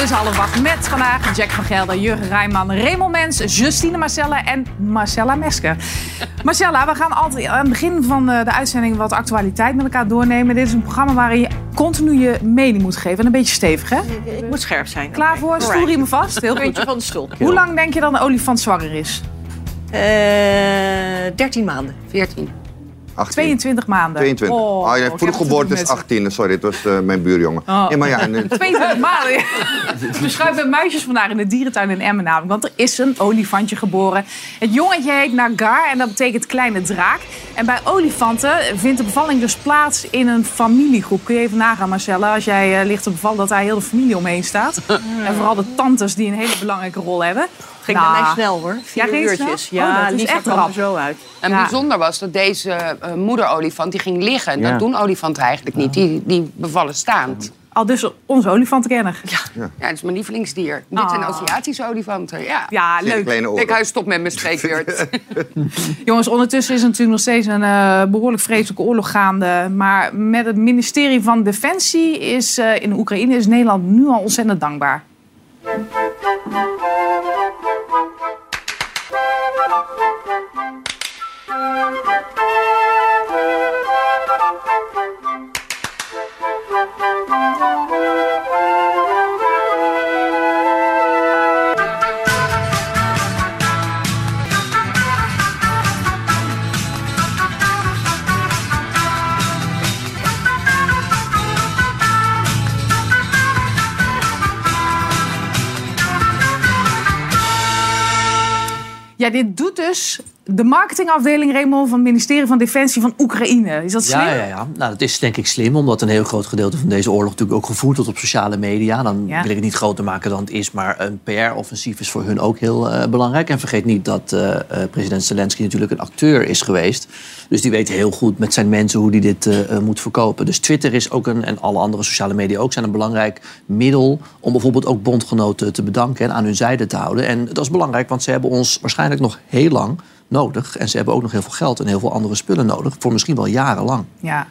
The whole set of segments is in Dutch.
Dit is half acht met vandaag Jack van Gelder, Jurgen Rijman, Raymond Mens, Justine Marcella en Marcella Mesker. Marcella, we gaan altijd aan het begin van de, de uitzending wat actualiteit met elkaar doornemen. Dit is een programma waarin je continu je mening moet geven. En een beetje stevig, hè? Ik moet scherp zijn. Klaar voor? Stoelriemen vast. Heel goed. Puntje van de stoel. Hoe lang denk je dan een olifant zwanger is? Eh 13 maanden. 14. 18. 22 maanden. 22. Oh, Oh, ja, het geboorte is met ze. 18. Sorry, het was eh, mijn buurjongen. Oh. Ja, maar ja, en, eh, 22 maanden. We schuiven met muisjes vandaag in de dierentuin in Emmen namelijk. Want er is een olifantje geboren. Het jongetje heet Nagar en dat betekent kleine draak. En bij olifanten vindt de bevalling dus plaats in een familiegroep. Kun je even nagaan Marcella, als jij eh, ligt te bevallen... dat daar heel de familie omheen staat. En vooral de tantes die een hele belangrijke rol hebben. Ging Nou, bij mij snel hoor. Vier Ja, uurtjes. snel? Oh, Ja, dat is echt kwam rap. er zo uit. En Ja. bijzonder was dat deze eh, moederolifant die ging liggen. Ja. Dat doen olifanten eigenlijk niet. Die, die bevallen staand. Al dus onze olifantenkenner. Ja, Ja, dat is mijn lievelingsdier. Dit Ah. zijn Aziatische olifanten. Ja. ja leuk. Ik huis stop met mijn spreekbeurt. Jongens, ondertussen is er natuurlijk nog steeds een eh, behoorlijk vreselijke oorlog gaande. Maar met het ministerie van Defensie is eh, in Oekraïne is Nederland nu al ontzettend dankbaar. Dit doet dus de marketingafdeling Raymond van het ministerie van Defensie van Oekraïne. Is dat slim? Ja, ja, ja. Nou, dat is denk ik slim, omdat een heel groot gedeelte van deze oorlog natuurlijk ook gevoerd wordt op sociale media. Dan Ja. wil ik het niet groter maken dan het is, maar een PR-offensief is voor hun ook heel eh, belangrijk. En vergeet niet dat eh, eh, president Zelensky natuurlijk een acteur is geweest. Dus die weet heel goed met zijn mensen hoe hij dit moet verkopen. Dus Twitter is ook een, en alle andere sociale media ook, zijn een belangrijk middel om bijvoorbeeld ook bondgenoten te bedanken en aan hun zijde te houden. En dat is belangrijk, want ze hebben ons waarschijnlijk nog heel lang nodig. En ze hebben ook nog heel veel geld en heel veel andere spullen nodig, voor misschien wel jarenlang. Ja.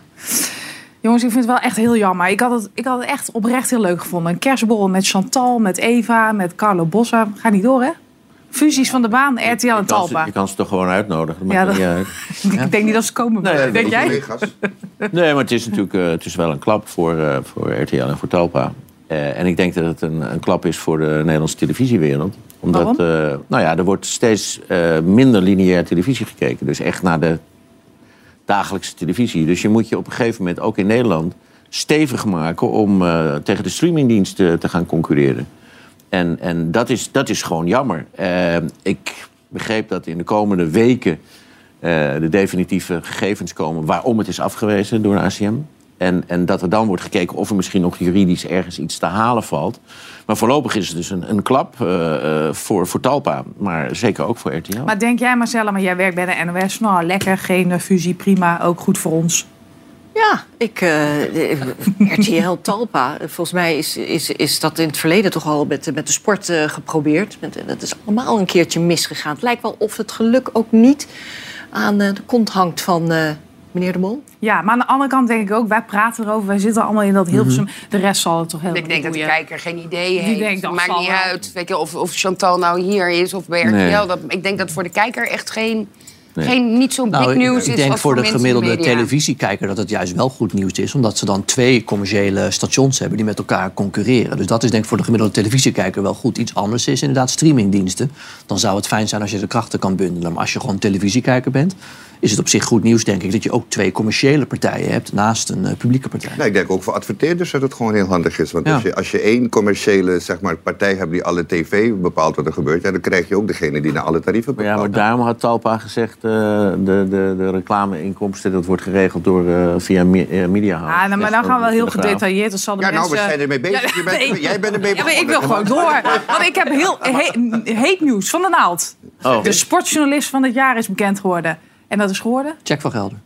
Jongens, ik vind het wel echt heel jammer. Ik had het, ik had het echt oprecht heel leuk gevonden. Een kerstborrel met Chantal, met Eva, met Carlo Bossa. Ga niet door, hè? Fusies van de baan, RTL en Talpa. je kan ze toch gewoon uitnodigen. Dat Ja, maakt dat- niet uit. Ik denk niet dat ze komen. Nee, denk jij? Nee, maar het is natuurlijk eh, het is wel een klap voor, eh, voor RTL en voor Talpa. Eh, en ik denk dat het een, een klap is voor de Nederlandse televisiewereld. Omdat, eh, nou ja, er wordt steeds eh, minder lineair televisie gekeken. Dus echt naar de dagelijkse televisie. Dus je moet je op een gegeven moment ook in Nederland stevig maken om tegen de streamingdiensten te gaan concurreren. En, en dat, is, dat is gewoon jammer. Ik begreep dat in de komende weken de definitieve gegevens komen waarom het is afgewezen door de ACM. En, en dat er dan wordt gekeken of er misschien nog juridisch ergens iets te halen valt. Maar voorlopig is het dus een, een klap eh, eh, voor, voor Talpa, maar zeker ook voor RTL. Maar denk jij, Marcella, maar jij werkt bij de NOS. Nou, lekker, geen fusie, prima. Ook goed voor ons. Ja, ik, eh, RTL Talpa. Volgens mij is, is, is dat in het verleden toch al met, de- met de sport eh, geprobeerd. Met, dat is allemaal een keertje misgegaan. Het lijkt wel of het geluk ook niet aan eh, de kont hangt van eh, meneer De Mol. Ja, maar aan de andere kant denk ik ook, wij praten erover. Wij zitten allemaal in dat Hilversum. De rest zal het toch helemaal Ik denk dat de kijker geen idee heeft. denkt, dat Maakt niet uit weet je, of, of Chantal nou hier is of bij RTL. Nee. Dat, ik denk dat voor de kijker echt geen, Nee. geen niet zo'n big Nou, news ik, is ik denk als voor de gemiddelde media. televisiekijker dat het juist wel goed nieuws is. Omdat ze dan twee commerciële stations hebben die met elkaar concurreren. Dus dat is denk ik voor de gemiddelde televisiekijker wel goed. Iets anders is inderdaad streamingdiensten. Dan zou het fijn zijn als je de krachten kan bundelen. Maar als je gewoon televisiekijker bent, is het op zich goed nieuws denk ik dat je ook twee commerciële partijen hebt naast een eh, publieke partij. Nou, ik denk ook voor adverteerders dat het gewoon heel handig is. Want Ja. als, je, als je één commerciële zeg maar, partij hebt die alle tv bepaalt wat er gebeurt... Ja, dan krijg je ook degene die naar alle tarieven bepaalt. ja, maar daarom had Talpa gezegd, eh, de, de, de reclameinkomsten, dat wordt geregeld door, eh, via me, Media House. Ah, nou, maar dan gaan we heel gedetailleerd. Dan zal de Ja, nou, we zijn ermee bezig. Ja, bent- nee. jij bent ermee Ja, maar ik wil gewoon door. Want ik heb heel he- heet nieuws van de naald. Oh. De sportjournalist van het jaar is bekend geworden. En dat is geworden? Jack van Gelder.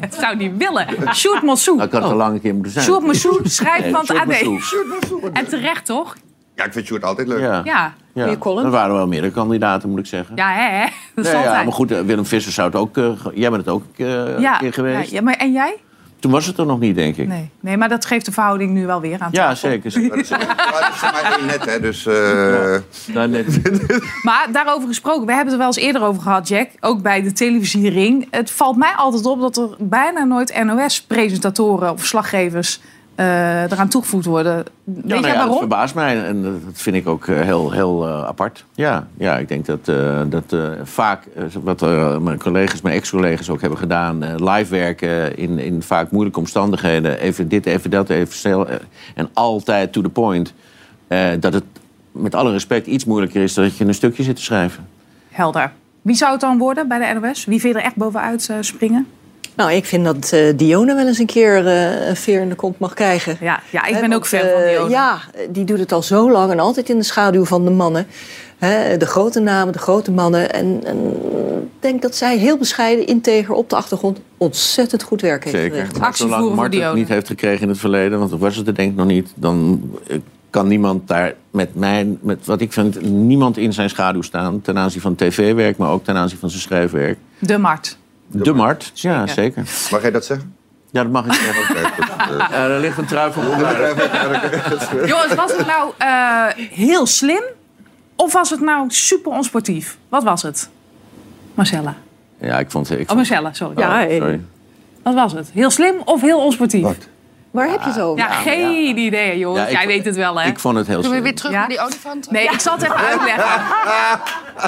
Het zou niet willen. Sjoerd Mossou. Nou, ik had het al lang een keer moeten zijn. Sjoerd Mossou schrijft van het AD. Mossou. En terecht, toch? Ja, ik vind Sjoerd altijd leuk. Ja. Ja. Ja. Er waren wel meerdere kandidaten, moet ik zeggen. Ja, hè? hè? Dat is Nee, ja, maar goed, eh, Willem Visser zou het ook... eh, ge- jij bent het ook eh, Ja, een keer geweest. ja, ja, maar en jij? Toen was het er nog niet, denk ik. Nee. nee, maar dat geeft de verhouding nu wel weer aan Ja, tafel. zeker. Maar dat is, maar dat is maar één net, hè. Dus... eh, Nou, net. Maar daarover gesproken, we hebben het er wel eens eerder over gehad, Jack. Ook bij de televisiering. Het valt mij altijd op dat er bijna nooit NOS-presentatoren of verslaggevers eh, eraan toegevoegd worden. Weet Ja, nou ja, dat waarom? verbaast mij en dat vind ik ook eh, heel, heel eh, apart. Ja, ja, ik denk dat, eh, dat eh, vaak, eh, wat eh, mijn collega's, mijn ex-collega's ook hebben gedaan... eh, live werken in, in vaak moeilijke omstandigheden. Even dit, even dat, even snel. eh, en altijd to the point. eh, dat het met alle respect iets moeilijker is dan dat je een stukje zit te schrijven. Helder. Wie zou het dan worden bij de NOS? Wie vind je er echt bovenuit eh, springen? Nou, ik vind dat eh Dione wel eens een keer eh, een veer in de kont mag krijgen. Ja, ja ik ben ook fan eh, van Dionne. Ja, die doet het al zo lang en altijd in de schaduw van de mannen. Hè, de grote namen, de grote mannen. En, en ik denk dat zij heel bescheiden, integer op de achtergrond ontzettend goed werk heeft Zeker. Actievoeren Zolang voor Mart het Dionne. niet heeft gekregen in het verleden, want dat was het er denk ik nog niet, dan eh, kan niemand daar met mijn, met wat ik vind, niemand in zijn schaduw staan. Ten aanzien van tv-werk, maar ook ten aanzien van zijn schrijfwerk. De Mart. De Mart, ja Zeker. zeker. mag jij dat zeggen? Ja, dat mag ik zeggen. Eh, Eh, er ligt een trui van Jongens, was het nou eh, heel slim of was het nou super onsportief? Wat was het? Marcella. Ja, ik vond het... Ik Oh, Marcella, sorry. Ja, oh, sorry. Wat was het? Heel slim of heel onsportief? Wat? Waar heb je het over? Ja, geen idee, ik- Jij weet het wel, hè? Ik vond het heel Zullen we slim. weer terug Ja? naar die olifant? Nee, ik zal het even uitleggen.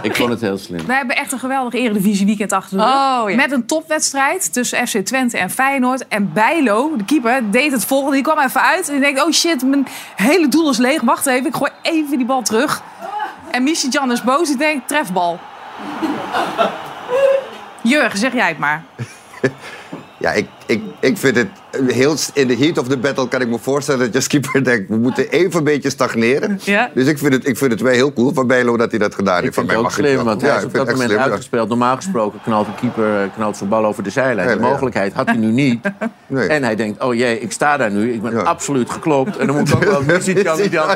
Ik vond het heel slim. We hebben echt een geweldig Eredivisie weekend achter de rug. Oh, ja. Met een topwedstrijd tussen FC Twente en Feyenoord. En Bijlo, de keeper, deed het volgende. Die kwam even uit en die denkt... oh shit, mijn hele doel is leeg. Wacht even, ik gooi even die bal terug. En Michi-Jan is boos. Die denkt, trefbal. Jurgen, zeg jij het maar. Ja, ik, ik, ik vind het heel... In the heat of the battle kan ik me voorstellen dat je keeper denkt... we moeten even een beetje stagneren. Ja. Dus ik vind, het, ik vind het wel heel cool van Bijlo dat hij dat gedaan Ik heeft. vind Van het ook slim, want hij Ja, is ik op dat moment uitgespeeld. Normaal gesproken knalt de keeper eh, knalt zijn bal over de zijlijn. Nee, ja. mogelijkheid had hij nu niet. Nee. En hij denkt, oh jee, ik sta daar nu. Ik ben Ja. absoluut geklopt. En dan moet ik ook wel muziek dan, die dan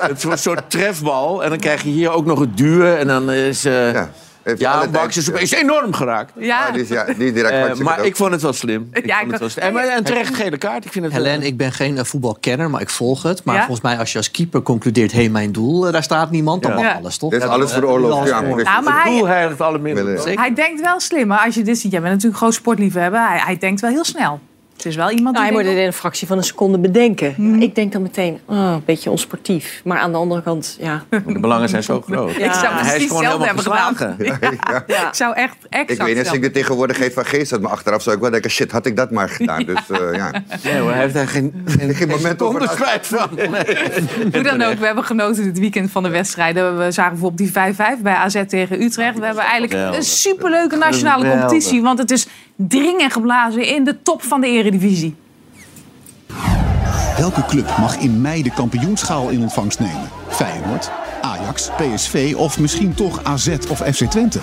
Het is een soort trefbal. En dan krijg je hier ook nog het duwen. En dan is... eh Ja. Heeft ja, alle Max is opeens enorm geraakt. Ja, Ah, die is, ja, die direct Eh, maar ik vond het wel slim. Ik Ja, vond het wel slim. En, terecht gele kaart. Ik vind het wel- Helen, ik ben geen eh, voetbalkenner, maar ik volg het. Maar Ja? volgens mij, als je als keeper concludeert... hé, mijn doel, eh, daar staat niemand, dan Ja. mag Ja. alles, toch? Dit is Ja, alles eh, veroorloofd. alles Ja. Nou, maar Het hij, doel heiligt alle middelen. Hij denkt wel slim. Maar als je dit ziet, jij bent natuurlijk gewoon sportliefhebber. Hij, hij denkt wel heel snel. Het is wel iemand Nou, hij die moet het in een fractie van een seconde bedenken. Ik denk dan meteen, oh, een beetje onsportief. Maar aan de andere kant, ja. De belangen zijn zo groot. Ja. ik zou hij is precies gewoon hetzelfde helemaal hebben gedaan. geslagen. ja. Ik zou echt exact Ik weet niet, als ik de tegenwoordigheid van geest had, maar achteraf zou ik wel denken, shit, had ik dat maar gedaan. Dus eh, ja. Nee hoor, hij heeft daar geen, geen, Geen moment over spijt van. Nee. Hoe dan ook, we hebben genoten dit weekend van de wedstrijden. We zagen bijvoorbeeld die 5-5 bij AZ tegen Utrecht. We hebben eigenlijk een superleuke nationale competitie. Want het is dringen geblazen in de top van de eredivisie. Welke club mag in mei de kampioenschaal in ontvangst nemen? Feyenoord, Ajax, PSV of misschien toch AZ of FC Twente?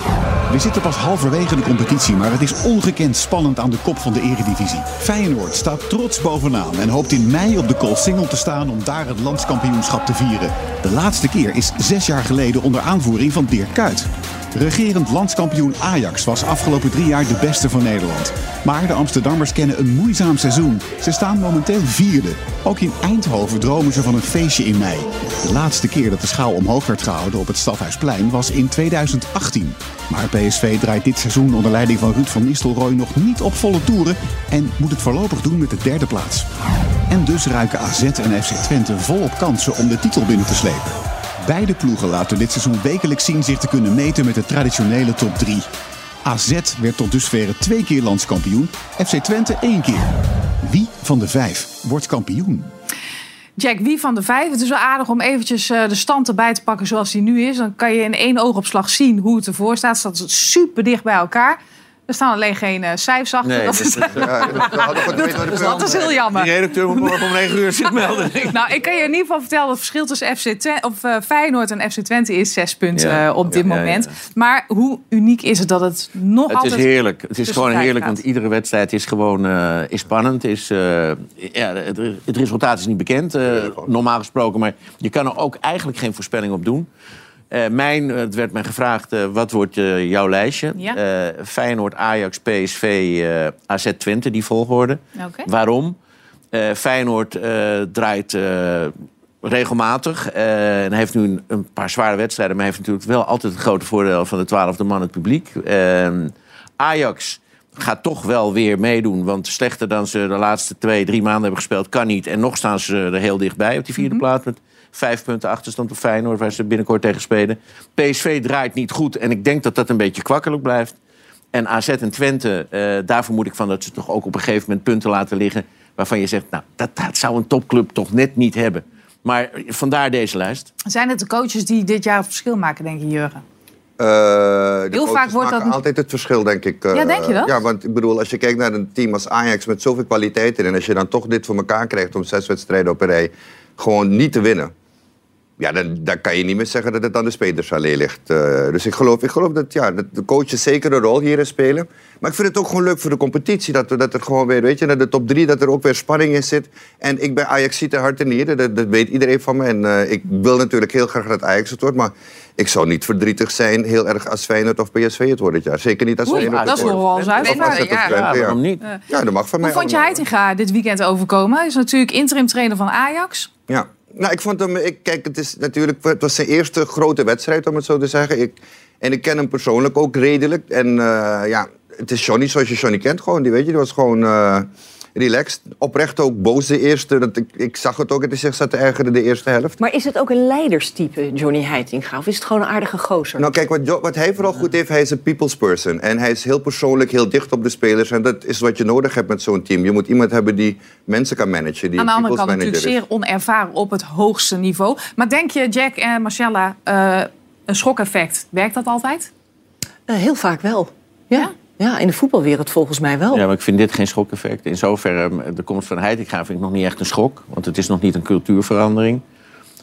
We zitten pas halverwege de competitie, maar het is ongekend spannend aan de kop van de eredivisie. Feyenoord staat trots bovenaan en hoopt in mei op de Koolsingel te staan om daar het landskampioenschap te vieren. De laatste keer is zes jaar geleden onder aanvoering van Dirk Kuyt. Regerend landskampioen Ajax was afgelopen drie jaar de beste van Nederland. Maar de Amsterdammers kennen een moeizaam seizoen. Ze staan momenteel vierde. Ook in Eindhoven dromen ze van een feestje in mei. De laatste keer dat de schaal omhoog werd gehouden op het Stadhuisplein was in 2018. Maar PSV draait dit seizoen onder leiding van Ruud van Nistelrooy nog niet op volle toeren en moet het voorlopig doen met de derde plaats. En dus ruiken AZ en FC Twente volop kansen om de titel binnen te slepen. Beide ploegen laten dit seizoen wekelijks zien zich te kunnen meten met de traditionele top 3. AZ werd tot dusver twee keer landskampioen, FC Twente één keer. Wie van de vijf wordt kampioen? Jack, wie van de vijf? Het is wel aardig om eventjes eh, de stand erbij te pakken zoals die nu is. Dan kan je in één oogopslag zien hoe het ervoor staat. Het staat super dicht bij elkaar. Er staan alleen geen eh, cijfers achter. Nee, dat, dat is, Ja, de dat is heel Die jammer. redacteur moet morgen om 9 uur zich melden. Nou, ik kan je in ieder geval vertellen dat het verschil tussen FC Twente, of, eh, Feyenoord en FC Twente is zes punten Ja. eh, op dit moment. ja. Maar hoe uniek is het dat het nog Het altijd... is heerlijk. Het is gewoon heerlijk, gaat. want iedere wedstrijd is gewoon eh, is spannend. Is, eh, ja, het, het resultaat is niet bekend, eh, normaal gesproken. Maar je kan er ook eigenlijk geen voorspelling op doen. Eh, mijn, het werd mij gevraagd, eh, wat wordt eh, jouw lijstje? Ja. Eh, Feyenoord, Ajax, PSV, eh, AZ Twente, die volgorde. Oké. Waarom? Eh, Feyenoord eh, draait eh, regelmatig eh, en heeft nu een, een paar zware wedstrijden... maar heeft natuurlijk wel altijd het grote voordeel van de twaalfde man, het publiek. Eh, Ajax gaat toch wel weer meedoen, want slechter dan ze de laatste twee, drie maanden hebben gespeeld... kan niet. En nog staan ze er heel dichtbij op die vierde plaats... met vijf punten achterstand op Feyenoord, waar ze binnenkort tegen spelen. PSV draait niet goed en ik denk dat dat een beetje kwakkelijk blijft. En AZ en Twente, eh, daar vermoed ik van dat ze toch ook op een gegeven moment punten laten liggen... waarvan je zegt, nou, dat, dat zou een topclub toch net niet hebben. Maar vandaar deze lijst. Zijn het de coaches die dit jaar het verschil maken, denk je, Jurgen? Eh, de Heel vaak wordt dat- maken altijd het verschil, denk ik. eh, Ja, denk je dat? Ja, want ik bedoel, als je kijkt naar een team als Ajax met zoveel kwaliteiten... en als je dan toch dit voor elkaar krijgt om zes wedstrijden op een rij... gewoon niet te winnen. Ja, dan, dan kan je niet meer zeggen dat het aan de spelers alleen ligt. Eh, dus ik geloof, ik geloof dat, ja, dat de coaches zeker een rol hierin spelen. Maar ik vind het ook gewoon leuk voor de competitie. Dat, dat er gewoon weer, weet je, naar de top drie, dat er ook weer spanning in zit. En ik ben Ajax ziet hart en nieren, dat, dat weet iedereen van me. En eh, ik wil natuurlijk heel graag dat Ajax het wordt. Maar ik zou niet verdrietig zijn, heel erg als Feyenoord of PSV het wordt dit jaar. Zeker niet als Oei, Feyenoord dat is nog wel of Ja, Twente, Ja, waarom niet? Ja, dat mag van mij Hoe vond je. Heitinga dit weekend overkomen? Hij is natuurlijk interim trainer van Ajax. Ja, nou, ik vond hem. Ik, kijk, het is natuurlijk. Het was zijn eerste grote wedstrijd, om het zo te zeggen. Ik, en ik ken hem persoonlijk ook redelijk. En eh, ja, het is Johnny zoals je Johnny kent. Gewoon, die weet je, die was gewoon. eh, relaxed. Oprecht ook boos de eerste. Dat ik, ik zag het ook, het is zich zat te ergeren de eerste helft. Maar is het ook een leiderstype, Johnny Heitinga? Of is het gewoon een aardige gozer? Nou kijk, wat, wat hij vooral goed heeft, hij is een people's person. En hij is heel persoonlijk, heel dicht op de spelers. En dat is wat je nodig hebt met zo'n team. Je moet iemand hebben die mensen kan managen. Die Aan de andere kant natuurlijk is. zeer onervaren op het hoogste niveau. Maar denk je, Jack en Marcella, eh, een schokeffect, werkt dat altijd? Eh, heel vaak wel. Ja. Ja? Ja, in de voetbalwereld volgens mij wel. Ja, maar ik vind dit geen schokeffect. In zoverre, de komst van Heitinga vind ik nog niet echt een schok. Want het is nog niet een cultuurverandering.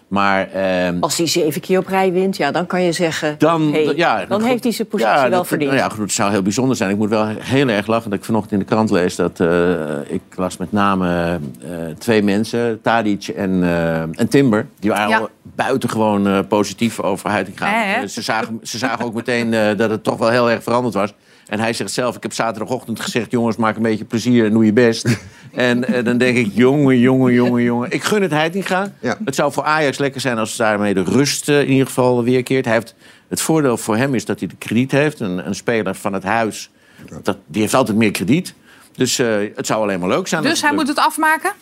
Maar ehm, Als hij zeven keer op rij wint, ja, dan kan je zeggen... dan, hey, ja, dan heeft hij zijn positie Ja, wel dat- verdiend. nou ja, goed, het zou heel bijzonder zijn. Ik moet wel heel erg lachen dat ik vanochtend in de krant lees dat eh, ik las met name eh, twee mensen, Tadic en, eh, en Timber, die waren Ja. al buitengewoon positief over? Eh, Ze zagen, ze zagen ook meteen dat het toch wel heel erg veranderd was. En hij zegt zelf, ik heb zaterdagochtend gezegd... jongens, maak een beetje plezier en doe je best. en eh, dan denk ik, jongen, jongen, jongen, jongen. Ik gun het Heitinga. Ja. Het zou voor Ajax lekker zijn als daarmee de rust eh, in ieder geval weerkeert. Hij heeft, het voordeel voor hem is dat hij de krediet heeft. Een, een speler van het huis, dat, die heeft altijd meer krediet. Dus eh, het zou alleen maar leuk zijn. Dus hij lukt. moet het afmaken?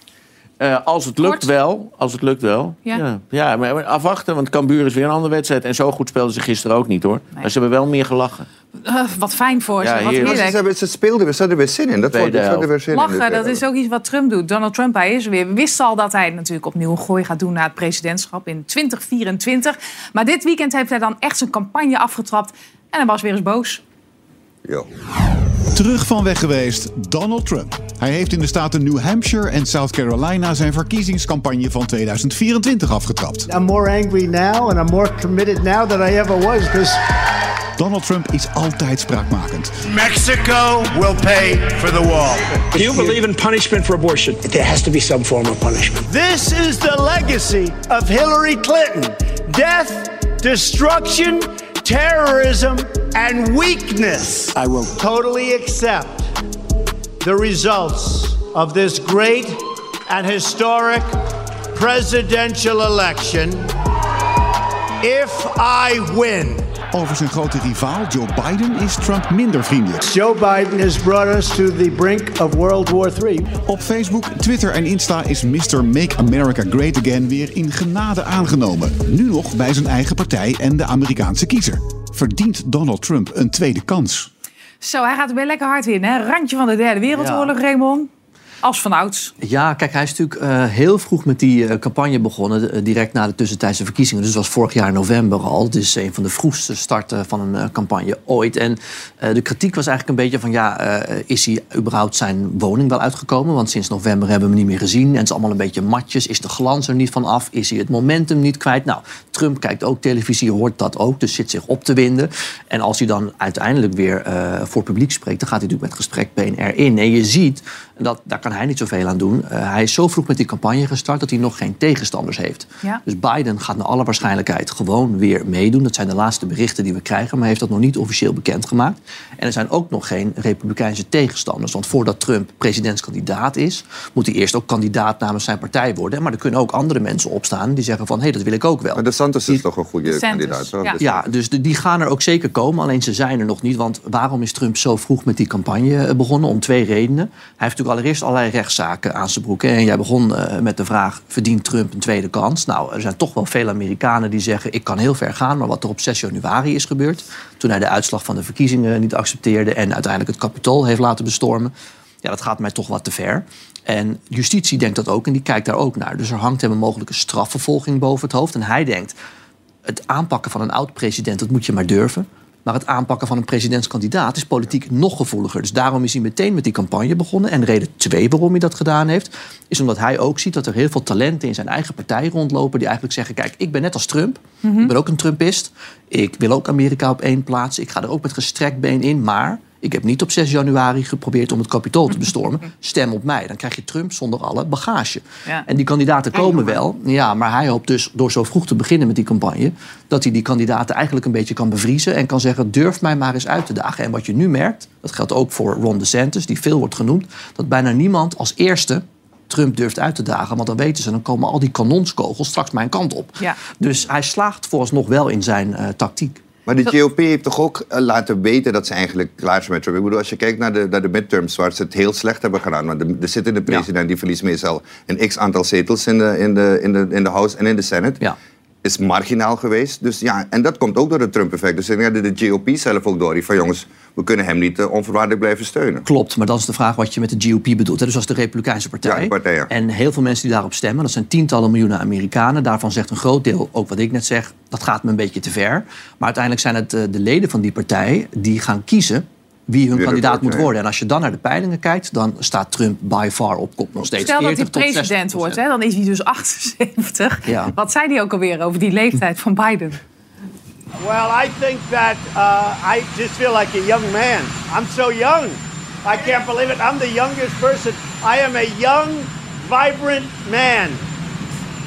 Eh, als het lukt Kort. wel. Als het lukt wel. Ja. Ja, ja. maar afwachten, want Cambuur is weer een andere wedstrijd. En zo goed speelden ze gisteren ook niet, hoor. Maar ze hebben wel meer gelachen. Wat fijn voor ze, wat heerlijk. Ze, heerlijk. hebben- ze speelden, ze hadden weer zin in. Dat hadden weer zin in. Lachen, dat is ook iets wat Trump doet. Donald Trump, hij is er weer. We wisten al dat hij natuurlijk opnieuw een gooi gaat doen naar het presidentschap in 2024. Maar dit weekend heeft hij dan echt zijn campagne afgetrapt. En hij was weer eens boos. Ja. Terug van weg geweest, Donald Trump. Hij heeft in de staten New Hampshire en South Carolina zijn verkiezingscampagne van 2024 afgetrapt. I'm more angry now and I'm more committed now than I ever was because Donald Trump is altijd spraakmakend. Mexico will pay for the wall. Do you believe in punishment for abortion? There has to be some form of punishment. this is the legacy of Hillary Clinton death, destruction, terrorism, and weakness. I will. Totally accept the results of this great and historic presidential election if I win. Over zijn grote rivaal Joe Biden is Trump minder vriendelijk. Joe Biden has brought us to the brink of World War III. Op Facebook, Twitter en Insta is Mr. Make America Great Again weer in genade aangenomen. Nu nog bij zijn eigen partij en de Amerikaanse kiezer. Verdient Donald Trump een tweede kans? Zo, hij gaat er weer lekker hard in. Hè? Randje van de derde wereldoorlog, Raymond. Ja, kijk, hij is natuurlijk eh, heel vroeg met die eh, campagne begonnen. eh, direct na de tussentijdse verkiezingen. Dus dat was vorig jaar november al. Het is een van de vroegste starten van een campagne ooit. En de kritiek was eigenlijk een beetje van... ja, is hij überhaupt zijn woning wel uitgekomen? Want sinds november hebben we hem niet meer gezien. En het is allemaal een beetje matjes. Is de glans er niet van af? Is hij het momentum niet kwijt? Nou, Trump kijkt ook televisie, hoort dat ook. Dus zit zich op te winden. En als hij dan uiteindelijk weer voor publiek spreekt... dan gaat hij natuurlijk met gesprek BNR in. En je ziet, dat, daar kan hij niet zoveel aan doen. Eh, hij is zo vroeg met die campagne gestart dat hij nog geen tegenstanders heeft. Ja. Dus Biden gaat naar alle waarschijnlijkheid gewoon weer meedoen. Dat zijn de laatste berichten die we krijgen, maar hij heeft dat nog niet officieel bekendgemaakt. En er zijn ook nog geen republikeinse tegenstanders. Want voordat Trump presidentskandidaat is, moet hij eerst ook kandidaat namens zijn partij worden. Maar er kunnen ook andere mensen opstaan die zeggen van hé, dat wil ik ook wel. Maar de Santos is toch een goede kandidaat, ja. Dus- Ja, dus de- die gaan er ook zeker komen. Alleen ze zijn er nog niet. Want waarom is Trump zo vroeg met die campagne eh, begonnen? Om twee redenen. Hij heeft natuurlijk allereerst allerlei rechtszaken aan zijn broek. En jij begon eh, met de vraag, verdient Trump een tweede kans? Nou, er zijn toch wel veel Amerikanen die zeggen... ik kan heel ver gaan, maar wat er op 6 januari is gebeurd... toen hij de uitslag van de verkiezingen niet accepteerde... en uiteindelijk het kapitool heeft laten bestormen... ja, dat gaat mij toch wat te ver. En justitie denkt dat ook en die kijkt daar ook naar. Dus er hangt hem een mogelijke strafvervolging boven het hoofd. En hij denkt, het aanpakken van een oud-president, dat moet je maar durven. Maar het aanpakken van een presidentskandidaat is politiek nog gevoeliger. Dus daarom is hij meteen met die campagne begonnen. En reden twee waarom hij dat gedaan heeft, is omdat hij ook ziet dat er heel veel talenten in zijn eigen partij rondlopen. die eigenlijk zeggen: Kijk, ik ben net als Trump. Ik ben ook een Trumpist. Ik wil ook Amerika op één plaatsen. Ik ga er ook met gestrekt been in. Maar ik heb niet op 6 januari geprobeerd om het kapitool te bestormen. Stem op mij. Dan krijg je Trump zonder alle bagage. Ja. En die kandidaten komen wel. Ja, maar hij hoopt dus door zo vroeg te beginnen met die campagne... dat hij die kandidaten eigenlijk een beetje kan bevriezen... en kan zeggen, durf mij maar eens uit te dagen. En wat je nu merkt, dat geldt ook voor Ron DeSantis... die veel wordt genoemd, dat bijna niemand als eerste... Trump durft uit te dagen, want dan weten ze... dan komen al die kanonskogels straks mijn kant op. Ja. Dus hij slaagt vooralsnog wel in zijn eh, tactiek. Maar de GOP heeft toch ook eh, laten weten dat ze eigenlijk klaar zijn met Trump. Ik bedoel, als je kijkt naar de, naar de midterms waar ze het heel slecht hebben gedaan. Want de, de zittende president die verliest meestal een x-aantal zetels in de, in, de, in, de, in de House en in de Senate. Ja. Is marginaal geweest. Dus ja, en dat komt ook door het Trump-effect. Dus dat de GOP zelf ook door van jongens, we kunnen hem niet eh, onvoorwaardelijk blijven steunen. Klopt, maar dan is de vraag wat je met de GOP bedoelt. hè. Dus dat is de Republikeinse partij. Ja, partij, ja. En heel veel mensen die daarop stemmen, dat zijn tientallen miljoenen Amerikanen. Daarvan zegt een groot deel, ook wat ik net zeg, dat gaat me een beetje te ver. Maar uiteindelijk zijn het eh, de leden van die partij die gaan kiezen wie hun kandidaat moet worden. En als je dan naar de peilingen kijkt, dan staat Trump by far op kop nog steeds. Stel dat hij 40 tot 60%. president wordt, hè, dan is hij dus 78. Ja. Wat zei hij ook alweer over die leeftijd van Biden? Well, I think that uh, I just feel like a young man. I'm so young. I can't believe it. I'm the youngest person. I am a young, vibrant man.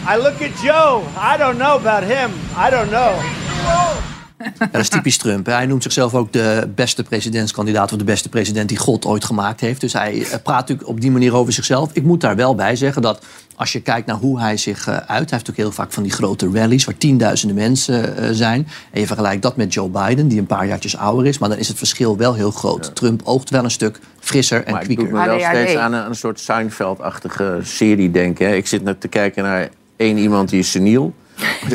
I look at Joe. I don't know about him. I don't know. Ja, dat is typisch Trump. Hij noemt zichzelf ook de beste presidentskandidaat... of de beste president die God ooit gemaakt heeft. Dus hij eh, praat natuurlijk op die manier over zichzelf. Ik moet daar wel bij zeggen dat als je kijkt naar hoe hij zich eh, uit... hij heeft natuurlijk heel vaak van die grote rallies... waar tienduizenden mensen eh, zijn. En je vergelijkt dat met Joe Biden, die een paar jaartjes ouder is... maar dan is het verschil wel heel groot. Trump oogt wel een stuk frisser en Maar ik doe me wel steeds aan een, aan een soort Seinfeld-achtige serie denken. Hè. Ik zit net te kijken naar één iemand die is seniel.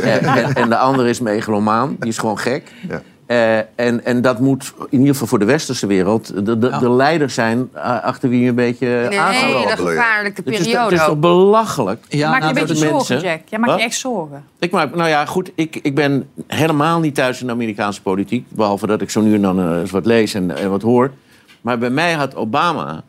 Eh, en, en de andere is megalomaan. Die is gewoon gek. Ja. Eh, en, en dat moet in ieder geval voor de westerse wereld... de, de, Ja. de leiders zijn eh, achter wie je een beetje Nee, aan een gaat hele lopen. gevaarlijke Het is, toch- periode het is toch belachelijk? Ja, maak je nou, een beetje zorgen, mensen- Jack. Jij maakt Wat? je echt zorgen. Ik maak, nou ja, goed, ik, ik ben helemaal niet thuis in de Amerikaanse politiek. Behalve dat ik zo nu en dan eh, eens wat lees en, en wat hoor. Maar bij mij had Obama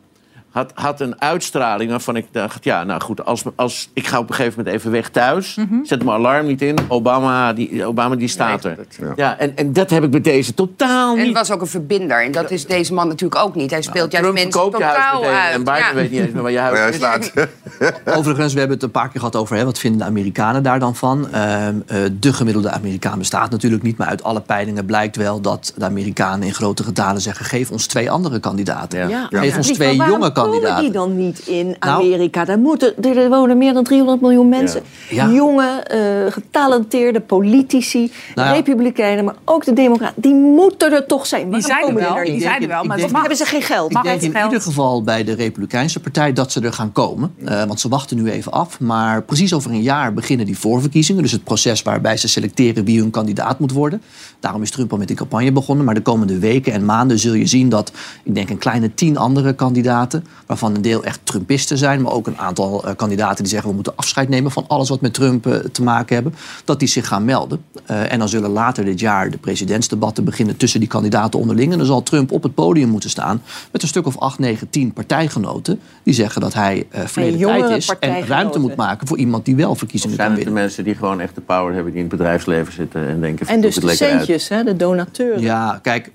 had, had een uitstraling waarvan ik dacht... ja, nou goed, als, als, ik ga op een gegeven moment even weg thuis. Zet mijn alarm niet in. Obama, die, Obama die staat er. Ja. Ja, en, en dat heb ik met deze totaal En niet. was ook een verbinder. En dat is deze man natuurlijk ook niet. Hij speelt juist mensen verkoopt je huis totaal meteen. uit. En Biden Ja. weet niet eens meer waar je huis is. slaat. Overigens, we hebben het een paar keer gehad over hè, wat vinden de Amerikanen daar dan van. Ehm, eh, de gemiddelde Amerikaan bestaat natuurlijk niet, maar uit alle peilingen blijkt wel dat de Amerikanen in grote getalen zeggen: geef ons twee andere kandidaten. Ja. Ja. Geef ons twee maar waarom jonge komen kandidaten. die dan niet in Nou- Amerika? Daar moeten, er, wonen meer dan 300 miljoen mensen. Ja. Jonge, eh, getalenteerde politici, Nou ja. republikeinen, maar ook de democraten. Die moeten er toch zijn. Die Waarom zijn er komen wel, er die niet? zijn er wel, maar mag. Hebben ze geen geld? Ik denk in geld? ieder geval bij de Republikeinse partij dat ze er gaan komen. Eh, want ze wachten nu even af. Maar precies over een jaar beginnen die voorverkiezingen. Dus het proces waarbij ze selecteren wie hun kandidaat moet worden. Daarom is Trump al met die campagne begonnen. Maar de komende weken en maanden zul je zien dat, ik denk, een kleine tien andere kandidaten. Waarvan een deel echt Trumpisten zijn. maar ook een aantal eh, kandidaten die zeggen we moeten afscheid nemen van alles wat met Trump eh, te maken hebben. dat die zich gaan melden. Eh, en dan zullen later dit jaar de presidentsdebatten beginnen tussen die kandidaten onderling. En dan zal Trump op het podium moeten staan met een stuk of 8, 9, 10 partijgenoten. die zeggen dat hij eh verleden tijd is en ruimte moet maken voor iemand die wel verkiezingen Zijn kan het de winnen. mensen die gewoon echt de power hebben... die in het bedrijfsleven zitten en denken... En dus de het lekker uit. centjes, hè, de donateuren. Ja, kijk,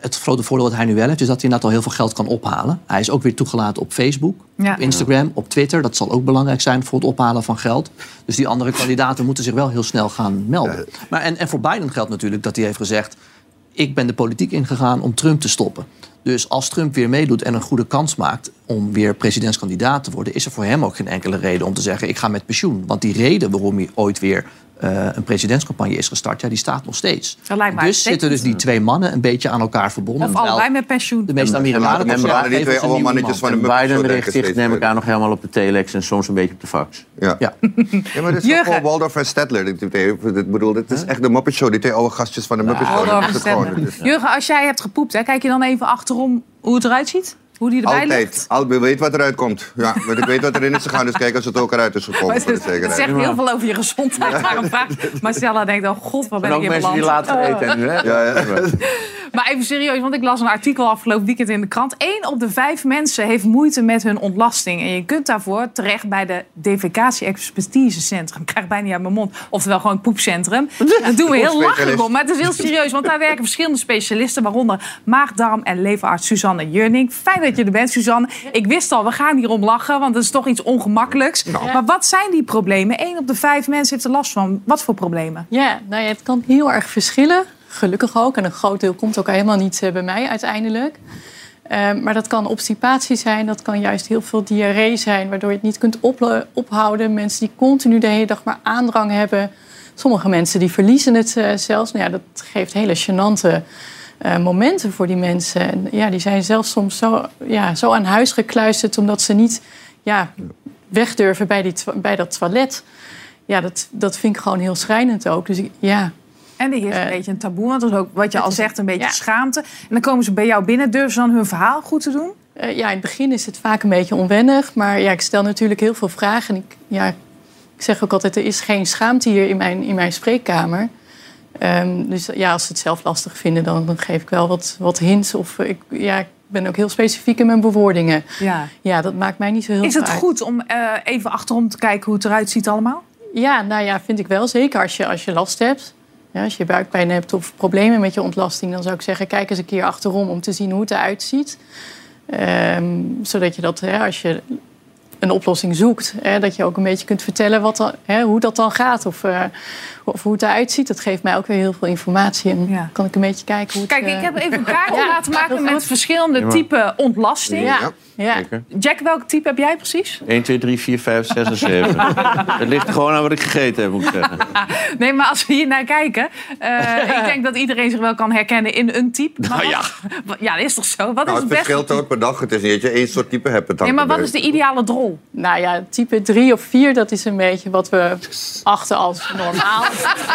het grote voordeel wat hij nu wel heeft, is dat hij inderdaad al heel veel geld kan ophalen. Hij is ook weer toegelaten op Facebook, Ja. op Instagram, op Twitter. Dat zal ook belangrijk zijn voor het ophalen van geld. Dus die andere kandidaten moeten zich wel heel snel gaan melden. Maar en, en voor Biden geldt natuurlijk dat hij heeft gezegd... ik ben de politiek ingegaan om Trump te stoppen. Dus als Trump weer meedoet en een goede kans maakt om weer presidentskandidaat te worden, is er voor hem ook geen enkele reden om te zeggen: ik ga met pensioen. Want die reden waarom hij ooit weer eh, een presidentscampagne is gestart, ja, die staat nog steeds. Dus zitten dus die twee mannen een beetje aan elkaar verbonden. Of allebei met pensioen. De meeste En Amerikanen maar graag die twee nieuwe mannetjes man. van de En Muppets Biden richt zich, neem ik aan, nog helemaal op de telex en soms een beetje op de fax. Ja. Ja. Ja, maar dit is gewoon Waldorf en Stedtler. Ik bedoel, dit is echt de Muppet Show. Die twee oude gastjes van de Muppet Show. En Jurgen, als jij hebt gepoept, hè, kijk je dan even achterom hoe het eruit ziet? Hoe die erbij ligt? Altijd. Weet wat eruit komt. Ja, want ik weet wat erin is gegaan. Dus kijk als het ook eruit is gekomen Maar voor de het, het zegt heel veel over je gezondheid. Daarom vraag Marcella denkt, oh god, waar ben En ik in mensen die later eten nu, hè? Ja, ja. Maar even serieus, want ik las een artikel afgelopen weekend in de krant. Eén op de vijf mensen heeft moeite met hun ontlasting. En je kunt daarvoor terecht bij de Defecatie-expertisecentrum. Ik krijg bijna niet uit mijn mond. Oftewel gewoon het poepcentrum. Dat doen we heel lachelijk om. Maar het is heel serieus, want daar werken verschillende specialisten. Waaronder maag, darm en leverarts Suzanne Jurning. Fijn dat je er bent, Suzanne. Ik wist al, we gaan hierom lachen, want het is toch iets ongemakkelijks. Maar wat zijn die problemen? Eén op de vijf mensen heeft er last van. Wat voor problemen? Ja, nou ja, het kan heel erg verschillen. Gelukkig ook. En een groot deel komt ook helemaal niet eh, bij mij uiteindelijk. Ehm, maar dat kan obstipatie zijn, dat kan juist heel veel diarree zijn, waardoor je het niet kunt ophouden. Mensen die continu de hele dag maar aandrang hebben. Sommige mensen die verliezen het eh, zelfs. Nou ja, dat geeft hele gênante eh, momenten voor die mensen. En ja, die zijn zelfs soms zo, ja, zo aan huis gekluisterd omdat ze niet ja, weg durven bij, die, bij dat toilet. Ja, dat, dat vind ik gewoon heel schrijnend ook. Dus ik, ja, En er is een Eh, beetje een taboe, want dat is ook wat je al zegt, een beetje ja. schaamte. En dan komen ze bij jou binnen, durven ze dan hun verhaal goed te doen? Eh, ja, in het begin is het vaak een beetje onwennig. Maar ja, ik stel natuurlijk heel veel vragen. En ik, ja, ik zeg ook altijd, er is geen schaamte hier in mijn, in mijn spreekkamer. Ehm, dus ja, als ze het zelf lastig vinden, dan, dan geef ik wel wat, wat hints. Of ik, ja, ik ben ook heel specifiek in mijn bewoordingen. Ja. Ja, dat maakt mij niet zo heel Is het uit. goed om eh, even achterom te kijken hoe het eruit ziet allemaal? Ja, nou ja, vind ik wel. Zeker als je, als je last hebt. Ja, als je buikpijn hebt of problemen met je ontlasting... dan zou ik zeggen, kijk eens een keer achterom om te zien hoe het eruit ziet. Ehm, zodat je dat, hè, als je een oplossing zoekt... Hè, dat je ook een beetje kunt vertellen wat dan, hè, hoe dat dan gaat. Of, eh, of hoe het eruit ziet. Dat geeft mij ook weer heel veel informatie. En Ja. kan ik een beetje kijken hoe het... Kijk, ik eh, heb even een kaartje Ja, laten maken met verschillende Ja, maar- typen ontlasting. Ja, Ja. ja. Zeker. Jack, welk type heb jij precies? 1, 2, 3, 4, 5, 6 en 7. Het ligt gewoon aan wat ik gegeten heb, moet ik zeggen. Nee, maar als we hier naar kijken... eh, ik denk dat iedereen zich wel kan herkennen in een type. Maar Nou ja. wat- ja, dat is toch zo? Wat is Nou, het het beste verschilt ook per dag. Het is niet dat je één soort type hebt. Het Nee, maar wat is de ideale drol? Nou ja, type 3 of 4, dat is een beetje wat we achten als normaal.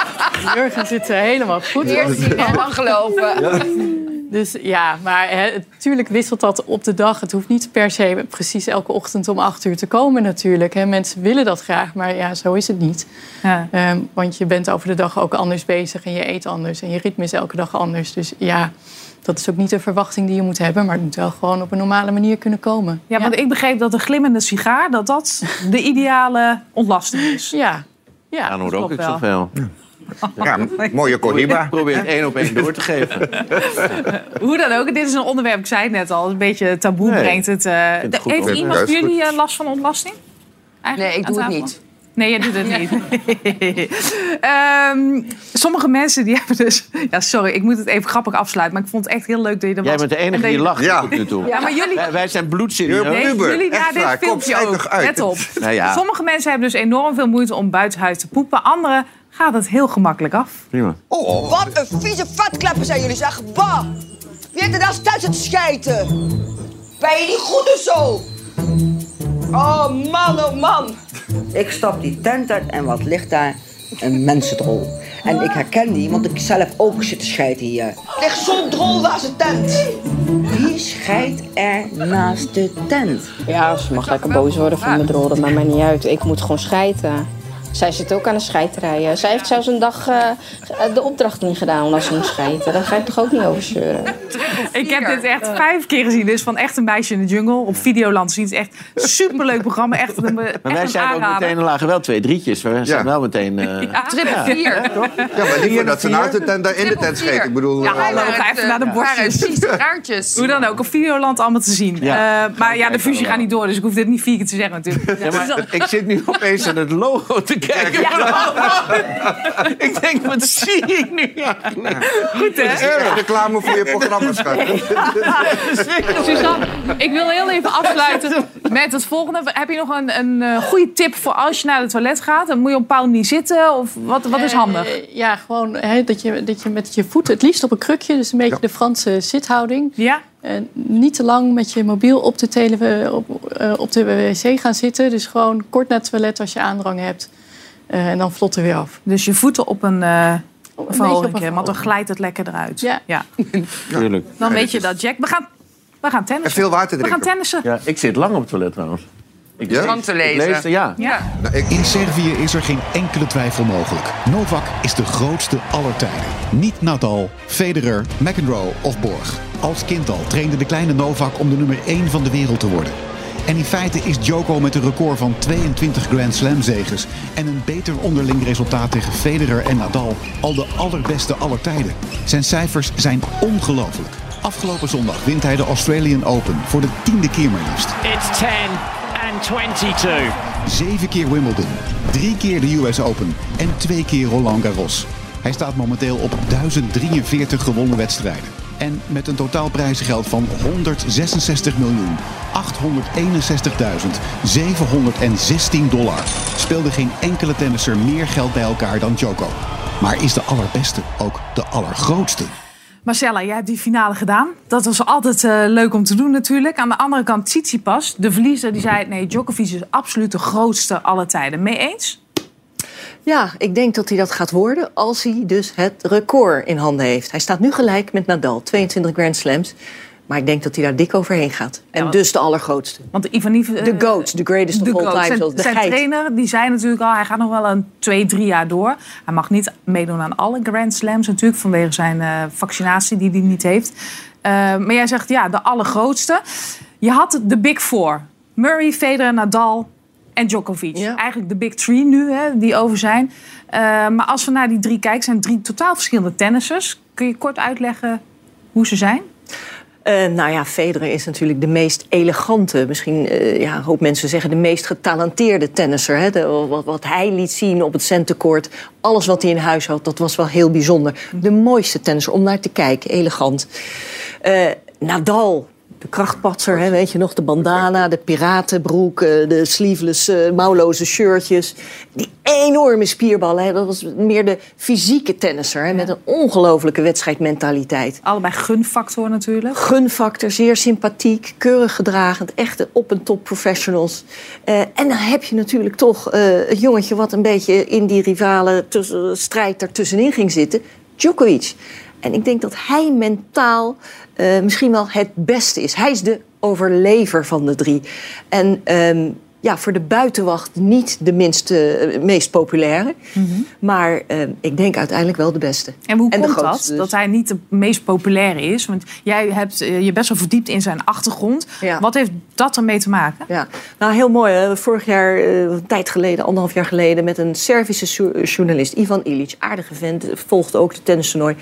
Jurgen zit er helemaal goed. Eerst zien en dan geloven. Dus ja, maar hè, natuurlijk wisselt dat op de dag. Het hoeft niet per se precies elke ochtend om 8 uur te komen natuurlijk. Hè. Mensen willen dat graag, maar ja, zo is het niet. Ja. Ehm, want je bent over de dag ook anders bezig en je eet anders. En je ritme is elke dag anders. Dus ja, dat is ook niet de verwachting die je moet hebben. Maar het moet wel gewoon op een normale manier kunnen komen. Ja, want ik begreep dat een glimmende sigaar... dat dat de ideale ontlasting is. Ja, ja hoort ook wel. zoveel. Ja, mooie Cohiba. Probeer het één op één door te geven. Hoe dan ook, dit is een onderwerp, ik zei het net al, een beetje taboe Nee, brengt het. eh, het heeft iemand van jullie eh, last van ontlasting? Eigenlijk Nee, ik doe het niet. Nee, jij doet het niet. Ehm, sommige mensen die hebben dus... Ja, sorry, ik moet het even grappig afsluiten. Maar ik vond het echt heel leuk dat je er was. Jij bent de En enige die je- lacht Ja. tot nu toe. Ja, maar jullie... Wij, wij zijn bloedserieus. Nee, jullie naar dit filmpje ook. Let op. Nou ja. Sommige mensen hebben dus enorm veel moeite om buitenhuis te poepen. Anderen gaat het heel gemakkelijk af. Prima. Wat een vieze vatkleppen zijn jullie, zeg. Bah! Wie heeft er daar thuis te schijten? Ben je niet goed of zo? Oh man, oh man. Ik stap die tent uit en wat ligt daar? Een mensendrol. En ik herken die, want ik zelf ook zit te scheiden hier. Ligt zo'n drol naast de tent. Wie scheidt er naast de tent? Ja, ze mag lekker boos worden van mijn drol, dat maakt mij niet uit. Ik moet gewoon schijten. Zij zit ook aan de scheiterij. Zij heeft zelfs een dag eh, de opdracht niet gedaan omdat ze moest scheiden. Daar ga ik toch ook niet over zeuren. Ik heb dit echt vijf keer gezien. Dit is van Echt een meisje in de jungle. Op Videoland zien. Het is echt superleuk programma. Echt een, echt Maar wij zijn ook meteen, er lagen wel twee drietjes. We zijn wel meteen... eh, Ja, triple vier. Ja, maar liever dat ze naast de tent daar in de tent scheten. Ik bedoel, Ja, eh, hallo, ga even naar de borstjes. Precies, raartjes. Hoe dan ook, op Videoland allemaal te zien. Ja. Eh, maar ja, de fusie gaat niet door, dus ik hoef dit niet vier keer te zeggen natuurlijk. Ja, maar ik zit nu opeens aan het logo te kijken. ik denk, wat zie ik nu eigenlijk? Goed, is echt reclame voor je programma, schat. Suzanne, ik wil heel even afsluiten met het volgende. Heb je nog een, een eh, goede tip voor als je naar het toilet gaat? Dan moet je op een bepaalde manier zitten? Of wat, wat is handig? Eh, ja, gewoon hè, dat, je, dat je met je voeten, het liefst op een krukje, dus een beetje de Franse zithouding. Ja. niet te lang met je mobiel op de, tele, op, op de wc gaan zitten. Dus gewoon kort naar het toilet als je aandrang hebt. Eh, en dan vlot er weer af. Dus je voeten op een, eh verhoging, een want dan glijdt het lekker eruit. Ja. Tuurlijk. Dan weet je dat, Jack. We gaan, we gaan tennissen. En veel water We gaan drinken. tennissen. Ja, ik zit lang op het toilet trouwens. Ik Ja? Te lezen. lees, ja. Ja. In Servië is er geen enkele twijfel mogelijk. Novak is de grootste aller tijden. Niet Nadal, Federer, McEnroe of Borg. Als kind al trainde de kleine Novak om de nummer 1 van de wereld te worden. En in feite is Djoko met een record van 22 Grand Slam zeges en een beter onderling resultaat tegen Federer en Nadal al de allerbeste aller tijden. Zijn cijfers zijn ongelooflijk. Afgelopen zondag wint hij de Australian Open voor de tiende keer maar liefst. It's 10 and 22. Zeven keer Wimbledon, drie keer de US Open en twee keer Roland Garros. Hij staat momenteel op 1043 gewonnen wedstrijden. En met een totaal prijzengeld van 166 miljoen 861.716 dollar speelde geen enkele tennisser meer geld bij elkaar dan Djoko. Maar is de allerbeste ook de allergrootste? Marcella, jij hebt die finale gedaan. Dat was altijd eh, leuk om te doen natuurlijk. Aan de andere kant Tsitsipas, de verliezer, die zei... nee, Djokovic is absoluut de grootste aller tijden. Mee eens? Ja, ik denk dat hij dat gaat worden als hij dus het record in handen heeft. Hij staat nu gelijk met Nadal, 22 Grand Slams. Maar ik denk dat hij daar dik overheen gaat. En dus de allergrootste. Want Ivan Iv- De GOAT, the greatest of all time. Zijn, de zijn geit. trainer die zei natuurlijk al... hij gaat nog wel een twee, drie jaar door. Hij mag niet meedoen aan alle Grand Slams natuurlijk... vanwege zijn eh, vaccinatie die hij niet heeft. Eh, maar jij zegt ja, de allergrootste. Je had de Big Four. Murray, Federer, Nadal en Djokovic. Eigenlijk de Big Three nu, hè, die over zijn. Eh, maar als we naar die drie kijken... zijn drie totaal verschillende tennissers. Kun je kort uitleggen hoe ze zijn? Eh, nou ja, Federer is natuurlijk de meest elegante, misschien eh, ja, een hoop mensen zeggen de meest getalenteerde tennisser. Hè? De- wat, wat hij liet zien op het centercourt, alles wat hij in huis had, dat was wel heel bijzonder. De mooiste tennisser om naar te kijken, elegant. Nadal, de krachtpatser, hè, weet je nog, de bandana, de piratenbroek, eh, de sleeveless, eh, mouwloze shirtjes. Die enorme spierballen, hè, dat was meer de fysieke tennisser, hè, met een ongelofelijke wedstrijdmentaliteit. Allebei gunfactor natuurlijk. Gunfactor, zeer sympathiek, keurig gedragend, echte op- en top professionals. Eh, en dan heb je natuurlijk toch eh, het jongetje wat een beetje in die rivale tussen, strijd ertussenin ging zitten, Djokovic. En ik denk dat hij mentaal eh, misschien wel het beste is. Hij is de overlever van de drie. En ehm, ja, voor de buitenwacht niet de minste, eh, meest populaire. Maar ehm, ik denk uiteindelijk wel de beste. En hoe komt dat? dus. Dat hij niet de meest populaire is? Want jij hebt eh, je best wel verdiept in zijn achtergrond. Wat heeft dat ermee te maken? Ja, nou heel mooi. Hè? Vorig jaar, eh, een tijd geleden, anderhalf jaar geleden, met een Servische jo- journalist, Ivan Ilic. Aardige vent, volgde ook de tennistoernooi.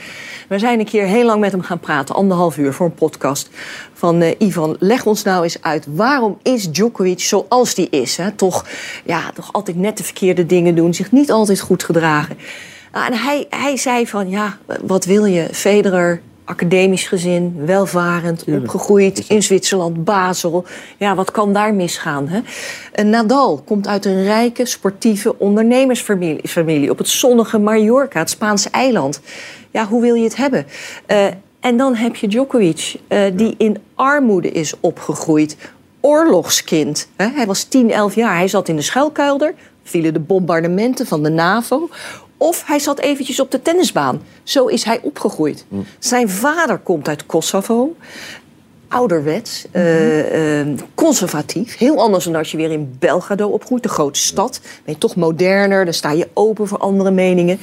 We zijn een keer heel lang met hem gaan praten, anderhalf uur voor een podcast. Van eh, Ivan, leg ons nou eens uit, waarom is Djokovic zoals die is? Hè? Toch, ja, toch altijd net de verkeerde dingen doen, zich niet altijd goed gedragen. Nou, en hij, hij zei van, ja, wat wil je? Federer, academisch gezin, welvarend, opgegroeid in Zwitserland, Basel. Ja, wat kan daar misgaan? Hè? En Nadal komt uit een rijke, sportieve ondernemersfamilie familie op het zonnige Mallorca, het Spaanse eiland. Ja, hoe wil je het hebben? Eh, en dan heb je Djokovic, eh, die in armoede is opgegroeid. Oorlogskind. Hè? Hij was 10, 11 jaar. Hij zat in de schuilkelder. Vielen de bombardementen van de NAVO. Of hij zat eventjes op de tennisbaan. Zo is hij opgegroeid. Zijn vader komt uit Kosovo. Ouderwets, eh, eh, conservatief. Heel anders dan als je weer in Belgrado opgroeit, de grote stad. Ben je toch moderner, dan sta je open voor andere meningen.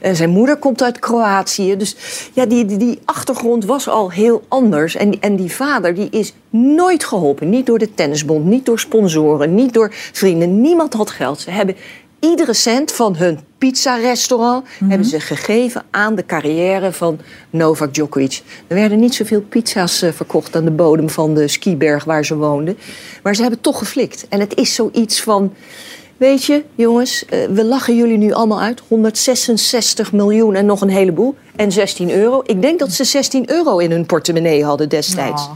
Eh, zijn moeder komt uit Kroatië. Dus ja, die, die, die achtergrond was al heel anders. En, en die vader die is nooit geholpen. Niet door de tennisbond, niet door sponsoren, niet door vrienden. Niemand had geld. Ze hebben iedere cent van hun pizza-restaurant hebben ze gegeven aan de carrière van Novak Djokovic. Er werden niet zoveel pizza's eh, verkocht aan de bodem van de skiberg waar ze woonden. Maar ze hebben toch geflikt. En het is zoiets van. Weet je, jongens, eh, we lachen jullie nu allemaal uit. 166 miljoen en nog een heleboel. En 16 euro. Ik denk dat ze 16 euro in hun portemonnee hadden destijds.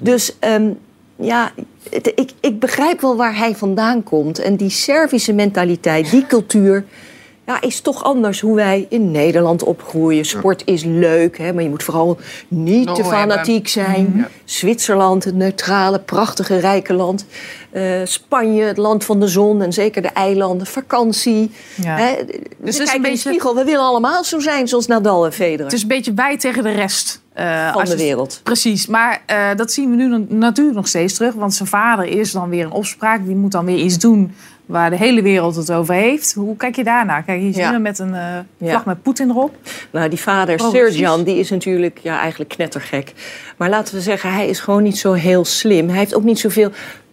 Dus ehm, ja, het- ik, ik begrijp wel waar hij vandaan komt. En die Servische mentaliteit, die cultuur... Ja, is toch anders hoe wij in Nederland opgroeien. Sport is leuk, hè, maar je moet vooral niet Lol te fanatiek hebben. zijn. Zwitserland, het neutrale, prachtige, rijke land. Eh, Spanje, het land van de zon en zeker de eilanden. Vakantie. Ja. Hè, Dus dus het is een in de beetje- spiegel. We willen allemaal zo zijn zoals Nadal en Federer. Het is een beetje wij tegen de rest. Eh, Van de je- wereld. Precies, maar eh, dat zien we nu natuurlijk nog steeds terug. Want zijn vader is dan weer een opspraak. Die moet dan weer iets doen waar de hele wereld het over heeft. Hoe kijk je daarnaar? Kijk, hier zie je Ja. hem met een Ja. vlag met Poetin erop. Nou, die vader, Oh, Serjan, die is natuurlijk ja, eigenlijk knettergek. Maar laten we zeggen, hij is gewoon niet zo heel slim. Hij heeft ook niet zoveel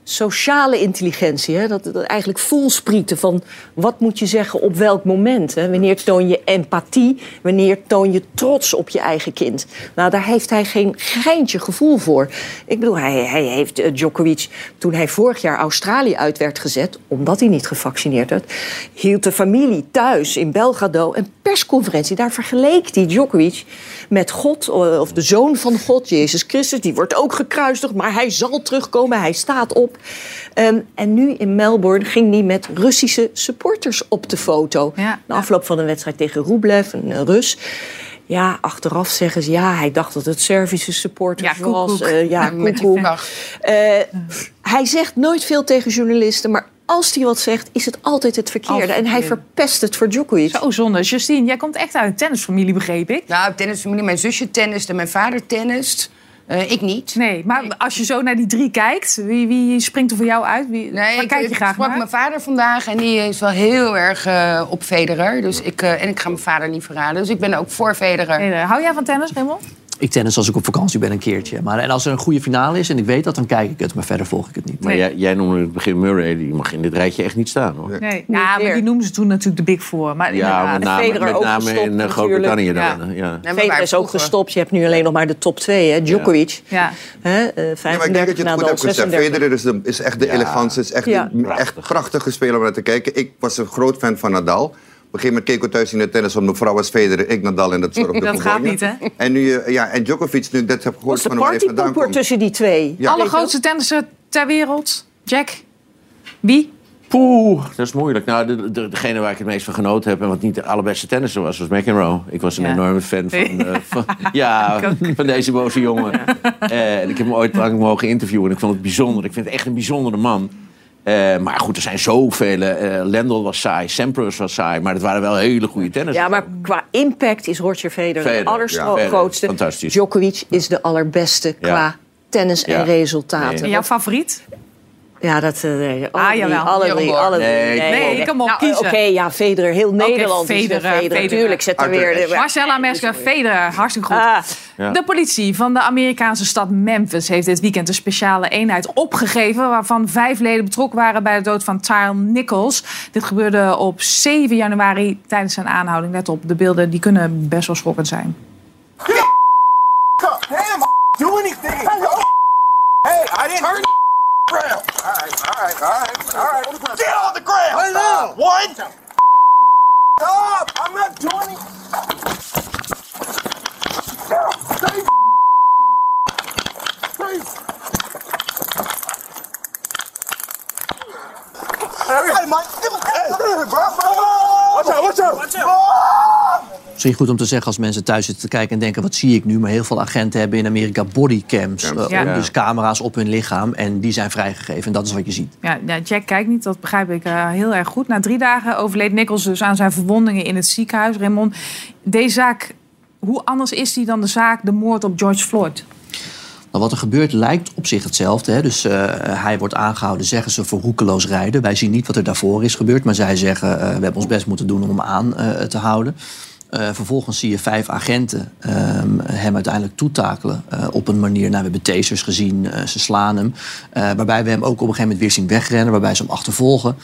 sociale intelligentie. Hè? Dat, dat eigenlijk voelsprieten van wat moet je zeggen op welk moment. Hè? Wanneer toon je empathie, wanneer toon je trots op je eigen kind. Nou, daar heeft hij geen geintje gevoel voor. Ik bedoel, hij, hij heeft eh, Djokovic, toen hij vorig jaar Australië uit werd gezet... omdat hij niet gevaccineerd werd, hield de familie thuis in Belgrado een persconferentie. Daar vergeleek hij Djokovic met God, eh, of de zoon van God, Jezus Christus. Die wordt ook gekruisigd, maar hij zal terugkomen, hij staat op. Ehm, en nu in Melbourne ging hij met Russische supporters op de foto. Na afloop van een wedstrijd tegen Rublev, een eh, Rus. Ja, achteraf zeggen ze, ja, hij dacht dat het Servische supporters Ja, was. Eh, ja, Met die koek, koek. vlag. Eh, hij zegt nooit veel tegen journalisten, maar als hij wat zegt, is het altijd het verkeerde. En hij verpest het voor Djokovic. Zo zonde. Justine, jij komt echt uit een tennisfamilie, begreep ik. Nou, tennisfamilie. Mijn zusje tenniste, mijn vader tennist. Eh, ik niet. Nee, maar als je zo naar die drie kijkt, wie, wie springt er voor jou uit? Wie, Nee, waar ik, kijk je ik graag sprak naar? mijn vader vandaag en die is wel heel erg eh, op Federer. Dus ik, eh, en ik ga mijn vader niet verraden. Dus ik ben ook voor Federer. Nee, hou jij van tennis, Raymond? Ik tennis als ik op vakantie ben een keertje. Maar, en als er een goede finale is en ik weet dat, dan kijk ik het. Maar verder volg ik het niet. Maar jij, jij noemde in het begin Murray, die mag in dit rijtje echt niet staan hoor. Nee. Ja, maar die noemden ze toen natuurlijk de Big Four. Maar Ja, met name, Federer met ook name gestopt in eh, Groot-Brittannië dan. Ja. Federer is ook gestopt. Je hebt nu alleen nog maar de top 2, hè? Djokovic. Ja. Hè? eh, Ja, maar ik 35, denk dat je het goed Nadal hebt gezegd. 36. Federer is, de, is echt de elegantie. is echt Ja. een echt prachtige speler om naar te kijken. Ik was een groot fan van Nadal. Een gegeven moment thuis in de tennis, want mijn vrouw was Federer, ik Nadal en dat zorgde Dat gaat niet, hè? En nu, eh, ja, en Djokovic, nu ik dat heb gehoord de van hij vandaan partypoeper komt. tussen die twee. Ja. Allergrootste tennisser ter wereld? Jack? Wie? Poeh, dat is moeilijk. Nou, de, de- degene waar ik het meest van genoten heb en wat niet de allerbeste tennisser was, was McEnroe. Ik was een Ja. enorme fan van, eh, van, ja, van deze boze jongen. Eh, en ik heb hem ooit lang mogen interviewen en ik vond het bijzonder. Ik vind het echt een bijzondere man. Eh, maar goed, er zijn zoveel. eh Lendl was saai, Sampras was saai, maar het waren wel hele goede tennissers. Ja, maar qua impact is Roger Federer, Federer, de allergrootste. ja. Djokovic is de allerbeste Ja. qua tennis en Ja. resultaten. En jouw favoriet? Ja, dat... eh, nee, alle Ah, drie, jawel. alle drie, alle drie. Nee, Nee, kom op, Nou, kiezen. Oké, ja, Federer. Heel Nederland is Federer, de Federer. Federer. Tuurlijk, zet er weer... De, Marcella Mesker, Federer, hartstikke goed. Ah. Ja. De politie van de Amerikaanse stad Memphis heeft dit weekend een speciale eenheid opgegeven... waarvan vijf leden betrokken waren bij de dood van Tyrell Nichols. Dit gebeurde op 7 januari tijdens zijn aanhouding. Let op, de beelden die kunnen best wel schokkend zijn. Hey, do anything. Hey, I didn't hurt ground. All right, all right, all right, all right. Get on the ground. Stop. One. Stop. I'm not doing it. Stay. Stay. Hey, Mike. Hey, bro, bro. Watch out, watch out. Watch out. Misschien goed om te zeggen als mensen thuis zitten te kijken en denken... wat zie ik nu? Maar heel veel agenten hebben in Amerika bodycams. eh, Ja. Dus camera's op hun lichaam. En die zijn vrijgegeven. En dat is wat je ziet. Ja, ja, Jack kijkt niet, dat begrijp ik eh, heel erg goed. Na drie dagen overleed Nichols dus aan zijn verwondingen in het ziekenhuis. Raymond, deze zaak, hoe anders is die dan de zaak, de moord op George Floyd? Nou, wat er gebeurt lijkt op zich hetzelfde. Hè? Dus eh, hij wordt aangehouden, zeggen ze, voor roekeloos rijden. Wij zien niet wat er daarvoor is gebeurd, maar zij zeggen... eh, we hebben ons best moeten doen om hem aan eh, te houden. Eh, vervolgens zie je vijf agenten ehm, hem uiteindelijk toetakelen eh, op een manier. Nou, we hebben tasers gezien, eh, ze slaan hem. Waarbij we hem ook op een gegeven moment weer zien wegrennen, waarbij ze hem achtervolgen.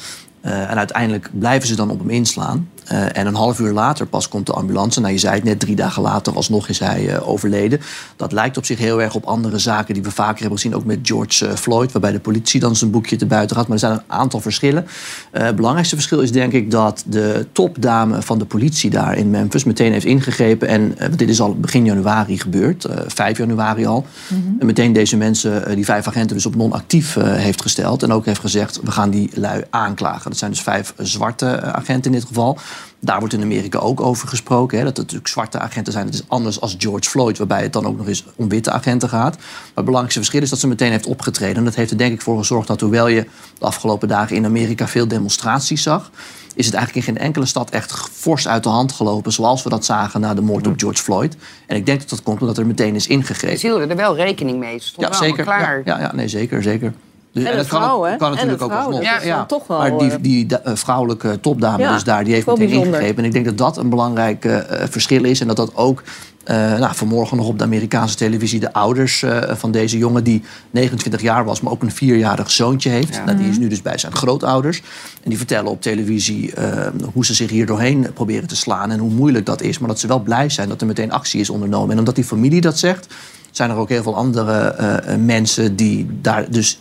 En uiteindelijk blijven ze dan op hem inslaan. Eh, en een half uur later pas komt de ambulance. Nou, je zei het net, drie dagen later alsnog is hij eh, overleden. Dat lijkt op zich heel erg op andere zaken die we vaker hebben gezien. Ook met George eh, Floyd, waarbij de politie dan zijn boekje te buiten gaat. Maar er zijn een aantal verschillen. Het belangrijkste verschil is denk ik dat de topdame van de politie daar in Memphis meteen heeft ingegrepen. En dit is al begin januari gebeurd, eh 5 januari al. En meteen deze mensen, die vijf agenten, dus op non-actief heeft gesteld. En ook heeft gezegd, we gaan die lui aanklagen. Dat zijn dus vijf zwarte agenten in dit geval. Daar wordt in Amerika ook over gesproken. Hè, dat het natuurlijk zwarte agenten zijn. Het is anders als George Floyd, waarbij het dan ook nog eens om witte agenten gaat. Maar het belangrijkste verschil is dat ze meteen heeft opgetreden. En dat heeft er denk ik voor gezorgd dat hoewel je de afgelopen dagen in Amerika veel demonstraties zag, is het eigenlijk in geen enkele stad echt fors uit de hand gelopen. Zoals we dat zagen na de moord op George Floyd. En ik denk dat dat komt omdat er meteen is ingegrepen. Ze hielden er wel rekening mee. Ze stond Ja, wel zeker. klaar. Ja, ja, nee, zeker, zeker. Dus, En dat kan, vrouw, kan En natuurlijk ook vrouw, is dan toch wel, maar die, eh, die da- eh, vrouwelijke topdame Ja, dus daar, die heeft meteen bijzonder. ingegrepen. En ik denk dat dat een belangrijk eh, verschil is. En dat dat ook eh, nou, vanmorgen nog op de Amerikaanse televisie... de ouders eh, van deze jongen, die 29 jaar was... maar ook een vierjarig zoontje heeft. Nou, die is nu dus bij zijn grootouders. En die vertellen op televisie eh, hoe ze zich hier doorheen proberen te slaan... en hoe moeilijk dat is. Maar dat ze wel blij zijn dat er meteen actie is ondernomen. En omdat die familie dat zegt... zijn er ook heel veel andere eh, eh, mensen die daar dus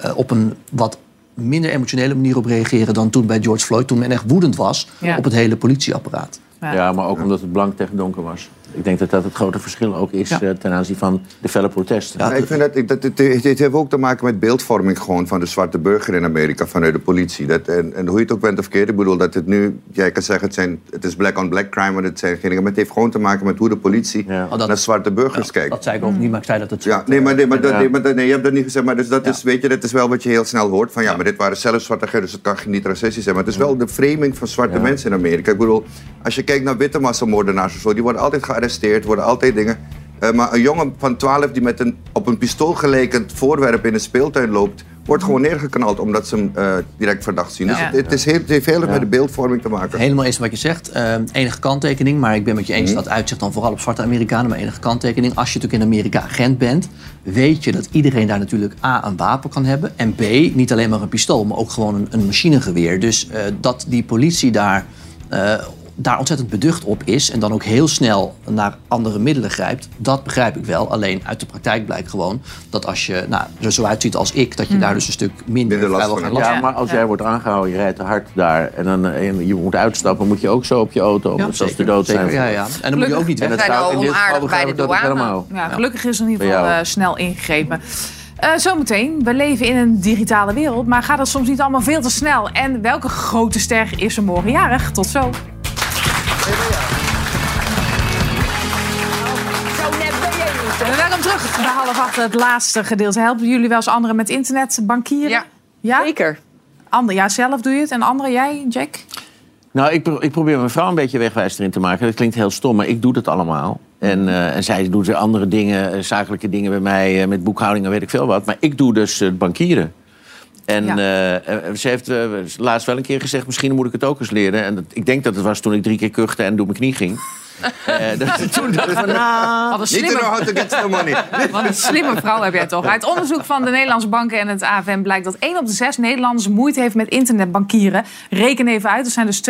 eh, op een wat minder emotionele manier op reageren dan toen bij George Floyd, toen men echt woedend was Ja. op het hele politieapparaat. Ja. maar ook omdat het blank tegen donker was. Ik denk dat dat het grote verschil ook is Ja. eh, ten aanzien van de felle protesten. Ja, ik vind dat, ik- dat het, heeft ook te maken met beeldvorming gewoon van de zwarte burger in Amerika vanuit de politie. Dat, en, en hoe je het ook bent of keert, ik bedoel dat het nu, jij kan zeggen het, zijn, het is black on black crime, maar het zijn geen maar het heeft gewoon te maken met hoe de politie naar zwarte burgers kijkt. Dat zei ik ook niet, maar ik zei dat het... Ja, nee, maar, nee, maar, dat, Ja. nee, maar dat- nee, je hebt dat niet gezegd. Maar dus dat is, weet je, dat is wel wat je heel snel hoort. Van ja, maar dit waren zelfs zwarte dus het kan niet racistisch zijn. Maar het is wel de framing van zwarte mensen in Amerika. Ik bedoel, als je kijkt naar witte massamoordenaars of zo, die worden altijd gearresteerd, worden altijd dingen. Eh, maar een jongen van 12 die met een op een pistool gelekend voorwerp in een speeltuin loopt, wordt gewoon neergeknald omdat ze hem eh, direct verdacht zien. Dus het, het, is heel, het heeft heel erg met de beeldvorming te maken. Helemaal eens wat je zegt. Eh, enige kanttekening, maar ik ben met je Mhm. eens dat uitzicht dan vooral op zwarte Amerikanen. Maar enige kanttekening, als je natuurlijk in Amerika agent bent, weet je dat iedereen daar natuurlijk A, een wapen kan hebben. En B, niet alleen maar een pistool, maar ook gewoon een, een machinegeweer. Dus eh, dat die politie daar, eh, daar ontzettend beducht op is en dan ook heel snel naar andere middelen grijpt, dat begrijp ik wel. Alleen uit de praktijk blijkt gewoon dat als je nou, er zo uitziet als ik, dat je Mhm. daar dus een stuk minder, vrijwel geen last Ja, van maar als hebt. jij wordt aangehouden, je rijdt te hard daar en, dan, eh, en je moet uitstappen, moet je ook zo op je auto, Ja, zoals de zeker, dood zijn. ja, ja. En dan moet je ook niet En weg. dat zijn zou- al in dit geval begrijp ik dat helemaal. Ja, gelukkig is er in ieder geval eh, snel ingegrepen. Eh, zometeen, we leven in een digitale wereld, maar gaat het soms niet allemaal veel te snel? En welke grote ster is er morgen jarig? Tot zo. Welkom terug bij half acht, het laatste gedeelte. Helpen jullie wel eens anderen met internet bankieren? Ja. Zeker. Ander, ja, zelf doe je het. En anderen, jij, Jack? Nou, ik, pro- ik probeer mijn vrouw een beetje wegwijs erin te maken. Dat klinkt heel stom, maar ik doe dat allemaal. En, eh, en zij doet weer andere dingen, eh, zakelijke dingen bij mij, eh, met boekhouding en weet ik veel wat. Maar ik doe dus het bankieren. En Ja. eh, eh, ze heeft eh, laatst wel een keer gezegd, misschien moet ik het ook eens leren. En dat, ik denk dat het was toen ik drie keer kuchte en door mijn knie ging. Eh, dat, toen dacht ik van, nou... Slimme- Niet to know how to get some money. Wat een slimme vrouw heb jij toch. Uit onderzoek van de Nederlandse banken en het AFM blijkt dat 1 op de 6 Nederlanders moeite heeft met internetbankieren. Reken even uit, er zijn dus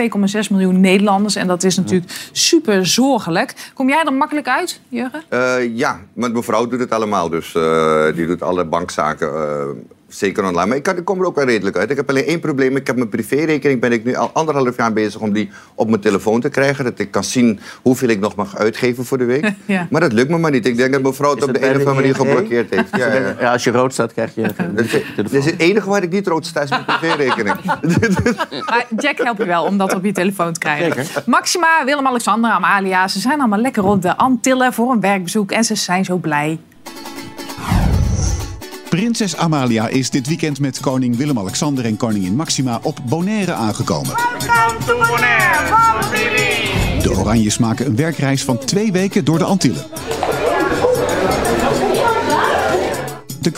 2,6 miljoen Nederlanders. En dat is natuurlijk super zorgelijk. Kom jij er makkelijk uit, Jurgen? Eh, ja, want mijn vrouw doet het allemaal. Dus eh, die doet alle bankzaken zeker online. Maar ik, kan, ik kom er ook wel redelijk uit. Ik heb alleen één probleem. Ik heb mijn privérekening. Ben ik nu al anderhalf jaar bezig om die op mijn telefoon te krijgen. Dat ik kan zien hoeveel ik nog mag uitgeven voor de week. Ja. Maar dat lukt me maar niet. Ik denk dat mijn vrouw het op de een of andere manier geblokkeerd heeft. Ja, ja. Ja, als je rood staat, krijg je dat is het enige waar ik niet rood sta, is mijn privérekening. Maar Jack helpt je wel om dat op je telefoon te krijgen. Maxima, Willem-Alexander, Amalia, ze zijn allemaal lekker op de Antillen voor een werkbezoek. En ze zijn zo blij. Prinses Amalia is dit weekend met koning Willem-Alexander en koningin Maxima op Bonaire aangekomen. De Oranjes maken een werkreis van twee weken door de Antillen.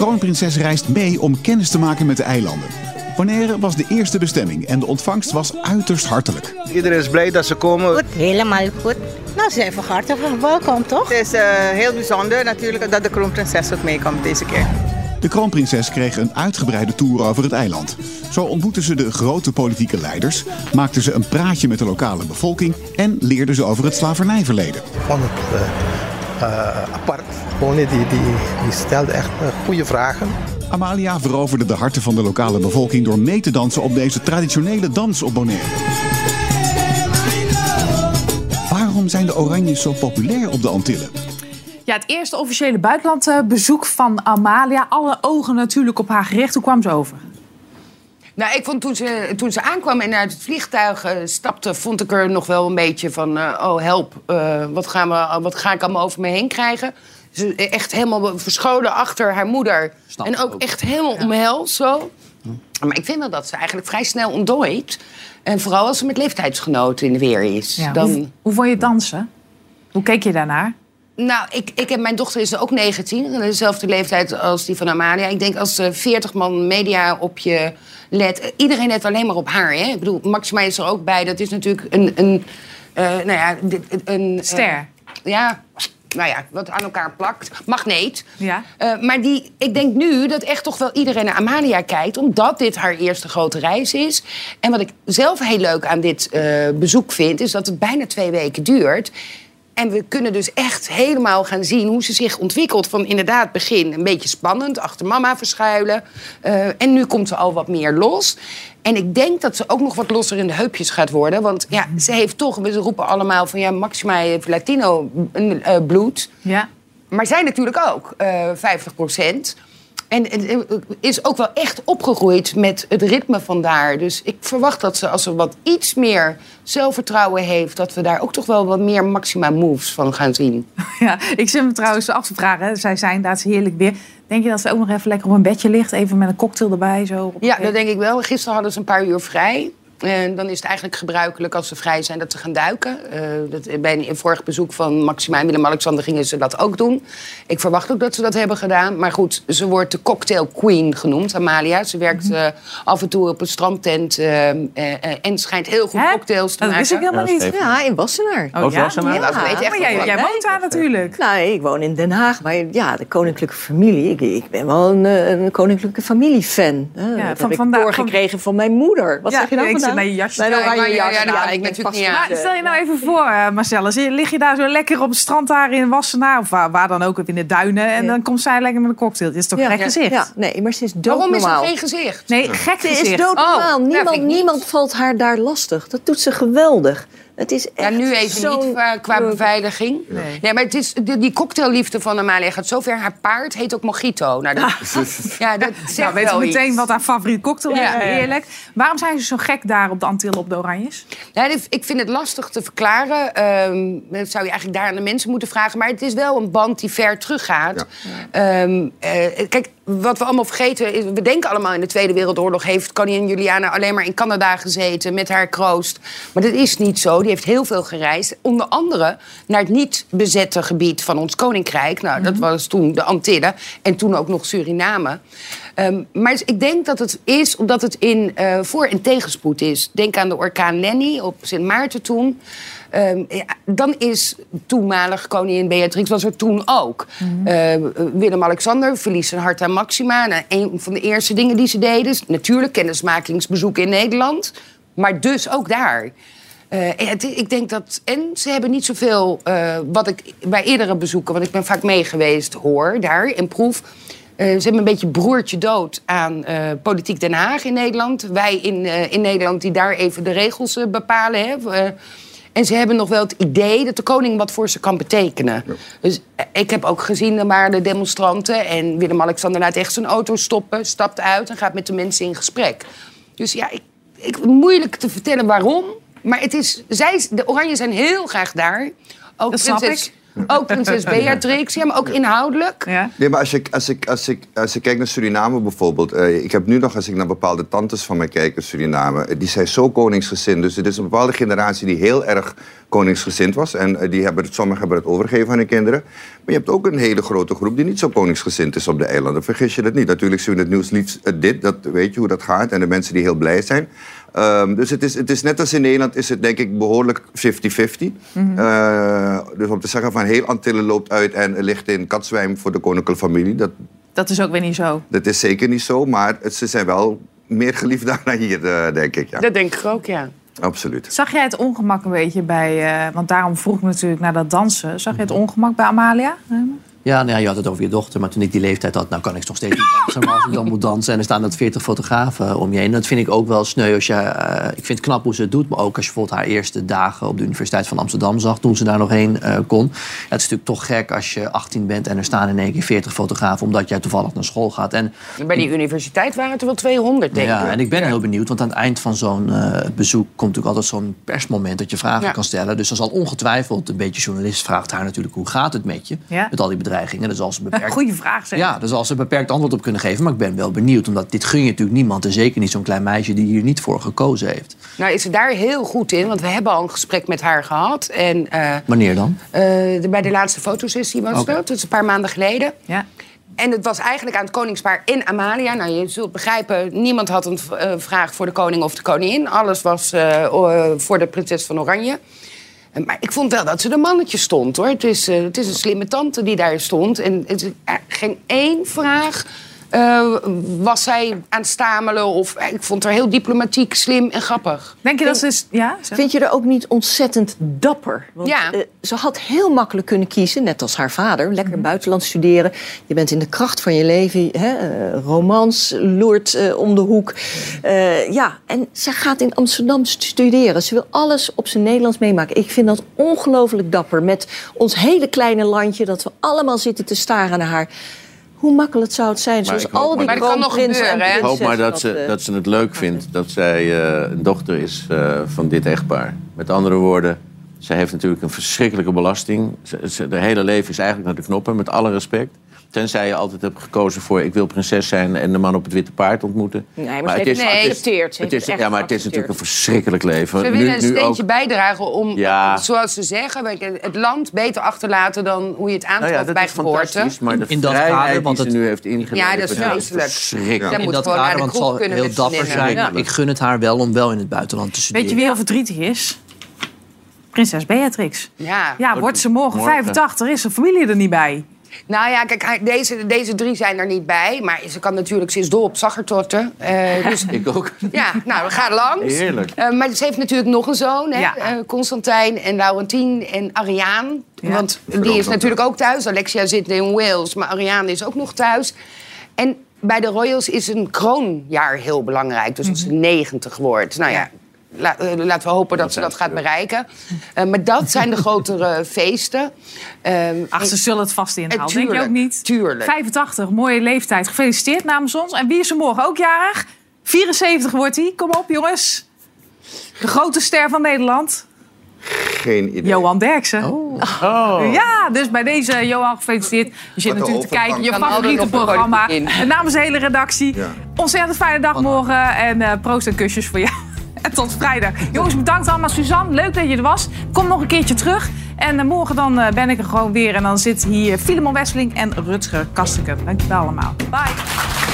kroonprinses reist mee om kennis te maken met de eilanden. Bonaire was de eerste bestemming en de ontvangst was uiterst hartelijk. Iedereen is blij dat ze komen. Goed, helemaal goed. Nou, ze zijn van harte welkom, toch? Het is eh, heel bijzonder natuurlijk dat de kroonprinses ook meekomt deze keer. De kroonprinses kreeg een uitgebreide tour over het eiland. Zo ontmoette ze de grote politieke leiders, maakte ze een praatje met de lokale bevolking en leerde ze over het slavernijverleden. vond het eh, eh, apart. Die, die, die stelde echt eh, goede vragen. Amalia veroverde de harten van de lokale bevolking door mee te dansen op deze traditionele dans op Bonaire. Waarom zijn de Oranjes zo populair op de Antillen? Ja, het eerste officiële buitenlandbezoek van Amalia. Alle ogen natuurlijk op haar gericht. Hoe kwam ze over? Nou, ik vond toen ze, toen ze aankwam en uit het vliegtuig eh, stapte, vond ik er nog wel een beetje van: eh, oh help, eh, wat, gaan we, wat ga ik allemaal over me heen krijgen? Ze echt helemaal verscholen achter haar moeder. en ook, echt helemaal omhelst zo. Maar ik vind wel dat ze eigenlijk vrij snel ontdooit. En vooral als ze met leeftijdsgenoten in de weer is. Ja, dan... hoe, hoe vond je dansen? Hoe keek je daarnaar? Nou, ik, ik heb, mijn dochter is ook 19, dezelfde leeftijd als die van Amalia. Ik denk als er 40 man media op je let. Iedereen let alleen maar op haar. Hè? Ik bedoel, Maxima is er ook bij. Dat is natuurlijk een. een eh, nou ja, een. eh, Ster. ja, nou ja, wat aan elkaar plakt. Magneet. Ja. Eh, maar die, ik denk nu dat echt toch wel iedereen naar Amalia kijkt, omdat dit haar eerste grote reis is. En wat ik zelf heel leuk aan dit eh, bezoek vind, is dat het bijna twee weken duurt. En we kunnen dus echt helemaal gaan zien hoe ze zich ontwikkelt. Van inderdaad begin een beetje spannend, achter mama verschuilen. Eh, en nu komt ze al wat meer los. En ik denk dat ze ook nog wat losser in de heupjes gaat worden. Want ja, ze heeft toch, we roepen allemaal van ja, Maxima heeft Latino eh, bloed. Ja. Maar zij natuurlijk ook, eh 50 procent. En en, eh, is ook wel echt opgegroeid met het ritme van daar. Dus ik verwacht dat ze, als ze wat iets meer zelfvertrouwen heeft... dat we daar ook toch wel wat meer maxima moves van gaan zien. Ja, ik zit me trouwens af te vragen. hè. Zij zijn inderdaad heerlijk weer. Denk je dat ze ook nog even lekker op een bedje ligt? Even met een cocktail erbij? Zo. Ja, dat denk ik wel. Gisteren hadden ze een paar uur vrij. En dan is het eigenlijk gebruikelijk als ze vrij zijn dat ze gaan duiken. Eh, dat, bij een vorig bezoek van Maxima en Willem-Alexander gingen ze dat ook doen. Ik verwacht ook dat ze dat hebben gedaan. Maar goed, ze wordt de cocktail queen genoemd, Amalia. Ze werkt Mhm. eh, af en toe op een strandtent eh, eh, eh, en schijnt heel goed cocktails te Dat maken. wist ik helemaal niet. Ja, in Wassenaar. Oh, ja? Ja, Ja, dat weet je echt maar jij, Nee. woont daar natuurlijk. Nee, ik woon in Den Haag. Maar ja, de koninklijke familie. Ik, ik ben wel een, eh, een koninklijke familiefan. Uh, dat van heb ik vandaag- doorgekregen van mijn moeder. Wat Ja, zeg je nou ik jasje oranje Ja, ja, ja, Ja, ik ik ben natuurlijk vast... niet aan. Maar stel je nou even voor, eh, Marcellus. Lig je daar zo lekker op het strand daar in Wassenaar... of waar, waar dan ook, in de duinen... en dan komt zij lekker met een cocktail. Dit is toch Ja. gek gezicht? Ja, nee, maar ze is Waarom is doodnormaal. er geen gezicht? Nee, gek Ze is gezicht. doodnormaal. Oh, nou, niemand, niemand valt haar daar lastig. Dat doet ze geweldig. Het is echt Ja, nu even niet qua, qua beveiliging. Nee. maar het is, die, die cocktailliefde van Amalia gaat zover. Haar paard heet ook Mojito. Nou, dat, ja, dat zegt Nou, weet je wel meteen iets. wat haar favoriete cocktail is. Ja. Heerlijk. Waarom zijn ze zo gek daar op de Antillen op de Oranjes? Ik vind het lastig te verklaren. Ehm, dat zou je eigenlijk daar aan de mensen moeten vragen. Maar het is wel een band die ver teruggaat. Ehm, eh, kijk, wat we allemaal vergeten. We denken allemaal in de Tweede Wereldoorlog... heeft koningin Juliana alleen maar in Canada gezeten met haar kroost. Maar dat is niet zo. Die heeft heel veel gereisd. Onder andere naar het niet bezette gebied van ons koninkrijk. Nou, dat was toen de Antillen. En toen ook nog Suriname. Ehm, maar ik denk dat het is omdat het in eh, voor- en tegenspoed is. Denk aan de orkaan Lenny op Sint Maarten toen. Ehm, ja, dan is toenmalig koningin Beatrix was er toen ook. Eh, Willem-Alexander verliest zijn hart aan Maxima. Nou, een van de eerste dingen die ze deden... is natuurlijk kennismakingsbezoek in Nederland. Maar dus ook daar. Eh, en het- ik denk dat. En ze hebben niet zoveel. eh, wat ik bij eerdere bezoeken, want ik ben vaak mee geweest, hoor daar en proef. Eh, ze hebben een beetje broertje dood aan politiek Den Haag in Nederland. Wij in, in Nederland die daar even de regels bepalen. Hè. En ze hebben nog wel het idee dat de koning wat voor ze kan betekenen. Dus eh, ik heb ook gezien, er waren de demonstranten... en Willem-Alexander laat echt zijn auto stoppen, stapt uit... en gaat met de mensen in gesprek. Dus ja, ik, ik, moeilijk te vertellen waarom. Maar het is, zij, de Oranje zijn heel graag daar. Ook Dat snap prinses, ik. Ook prinses Beatrix, ja, maar ook inhoudelijk. Nee, maar als ik, als ik, als ik, als ik kijk naar Suriname bijvoorbeeld. eh, ik heb nu nog, als ik naar bepaalde tantes van mij kijk in Suriname. eh, die zijn zo koningsgezind. Dus het is een bepaalde generatie die heel erg koningsgezind was. En eh, die hebben, het- sommigen hebben het overgegeven aan hun kinderen. Maar je hebt ook een hele grote groep die niet zo koningsgezind is op de eilanden. Vergis je dat niet. Natuurlijk zien we in het nieuws liefst dit. Dat weet je hoe dat gaat. En de mensen die heel blij zijn. Ehm, dus het is, het is net als in Nederland is het denk ik behoorlijk 50-50. Mhm. Eh, dus om te zeggen van heel Antillen loopt uit en ligt in Katzwijm voor de koninklijke familie. Dat, Dat is ook weer niet zo. dat is zeker niet zo, maar het- ze zijn wel meer geliefd daar dan hier, eh, denk ik. Ja. Dat denk ik ook, ja. Absoluut. Zag jij het ongemak een beetje bij... eh, want daarom vroeg ik natuurlijk naar dat dansen. Zag je het ongemak bij Amalia? Ja, nou ja, je had het over je dochter, maar toen ik die leeftijd had, nou kan ik nog steeds niet dansen. Maar als ik dan moet dansen en er staan dat 40 fotografen om je heen, dat vind ik ook wel sneu. Als je, eh, ik vind het knap hoe ze het doet, maar ook als je bijvoorbeeld haar eerste dagen op de Universiteit van Amsterdam zag, toen ze daar nog heen eh, kon. Ja, het is natuurlijk toch gek als je 18 bent en er staan in één keer 40 fotografen, omdat jij toevallig naar school gaat. En Bij die universiteit waren het er wel 200, denk ik. ja, en ik ben heel benieuwd, want aan het eind van zo'n eh, bezoek komt natuurlijk altijd zo'n persmoment dat je vragen Ja. kan stellen. Dus dan zal ongetwijfeld een beetje journalist vraagt haar natuurlijk hoe gaat het met je Ja. met al die bedreigingen. Zal ze beperkt, Goeie vraag zeg. ja, daar zal ze een beperkt antwoord op kunnen geven. Maar ik ben wel benieuwd, omdat dit gun je natuurlijk niemand en zeker niet zo'n klein meisje die hier niet voor gekozen heeft. Nou, is ze daar heel goed in, want we hebben al een gesprek met haar gehad. En eh, Wanneer dan? eh, de- bij de laatste fotosessie was Oké. dat, dat is een paar maanden geleden. Ja. En het was eigenlijk aan het koningspaar in Amalia. Nou, je zult begrijpen, niemand had een eh, vraag voor de koning of de koningin. Alles was eh, voor de prinses van Oranje. Maar ik vond wel dat ze de mannetje stond, hoor. Het is, eh, het is een slimme tante die daar stond. En het er geen één vraag eh, was zij aan het stamelen. Of, eh, ik vond haar heel diplomatiek, slim en grappig. Denk je dat ze is... Ja? zeg. Vind je er ook niet ontzettend dapper? Want, Ja. eh, ze had heel makkelijk kunnen kiezen, net als haar vader. Lekker Mhm. buitenland studeren. Je bent in de kracht van je leven. Hè? eh, romans loert om de hoek. Eh, ja, en ze gaat in Amsterdam studeren. Ze wil alles op zijn Nederlands meemaken. Ik vind dat ongelooflijk dapper. Met ons hele kleine landje, dat we allemaal zitten te staren naar haar. Hoe makkelijk zou het zijn? Zoals al die maar- kan nog en gebeuren, hè? Ik hoop maar dat ze, eh, dat ze het leuk vindt dat zij eh, een dochter is eh, van dit echtpaar. Met andere woorden, zij heeft natuurlijk een verschrikkelijke belasting. Ze, ze- haar hele leven is eigenlijk naar de knoppen, met alle respect. Tenzij je altijd hebt gekozen voor ik wil prinses zijn en de man op het witte paard ontmoeten. Nee, maar ze heeft het. Ze het is, het echt ja, maar het is natuurlijk een verschrikkelijk leven. Ze Nu- willen een steentje ook- bijdragen om, Ja. zoals ze zeggen, het land beter achterlaten dan hoe je het aantreft Nou ja, dat bij is geboorte. fantastisch, maar de In dat kader, want die ze het- nu heeft ingeleverd... Ja, dat is vreselijk. verschrikkelijk. Zij in moet dat kader, de want het zal heel dapper zijn. Ik gun het haar wel om wel in het buitenland te studeren. Weet je wie heel verdrietig is? Prinses Beatrix. Ja. Ja, wordt ze morgen, Morgen. 85, is haar familie er niet bij. Nou ja, kijk, deze, deze drie zijn er niet bij. Maar ze kan natuurlijk, ze is dol op zaggertorten. Eh, dus, Ik ook. ja, nou, we gaan langs. Heerlijk. Eh, maar ze heeft natuurlijk nog een zoon, hè? Ja. Eh, Constantijn en Laurentien en Ariaan. Ja. Want die is natuurlijk ook thuis. Alexia zit in Wales, maar Ariane is ook nog thuis. En bij de Royals is een kroonjaar heel belangrijk. Dus als ze 90 wordt. Nou ja, la- eh, laten we hopen dat ze dat gaat bereiken. Eh, maar dat zijn de grotere feesten. Ehm, Ach, ze en- zullen het vast inhalen, denk je ook niet? Tuurlijk. 85, mooie leeftijd. Gefeliciteerd namens ons. En wie is er morgen ook jarig? 74 wordt hij. Kom op, jongens. De grote ster van Nederland. Geen idee. Johan Derksen. Oh. Ja, dus bij deze Johan gefeliciteerd. Je zit natuurlijk te kijken, je favoriete programma. namens de hele redactie. Ja. Ontzettend fijne dag morgen. En eh, proost en kusjes voor jou. En tot vrijdag. Jongens, bedankt allemaal. Suzanne, leuk dat je er was. Kom nog een keertje terug. En eh, morgen dan eh, ben ik er gewoon weer. En dan zit hier Filemon Wesseling en Rutger Kastekum. Dankjewel allemaal. Bye.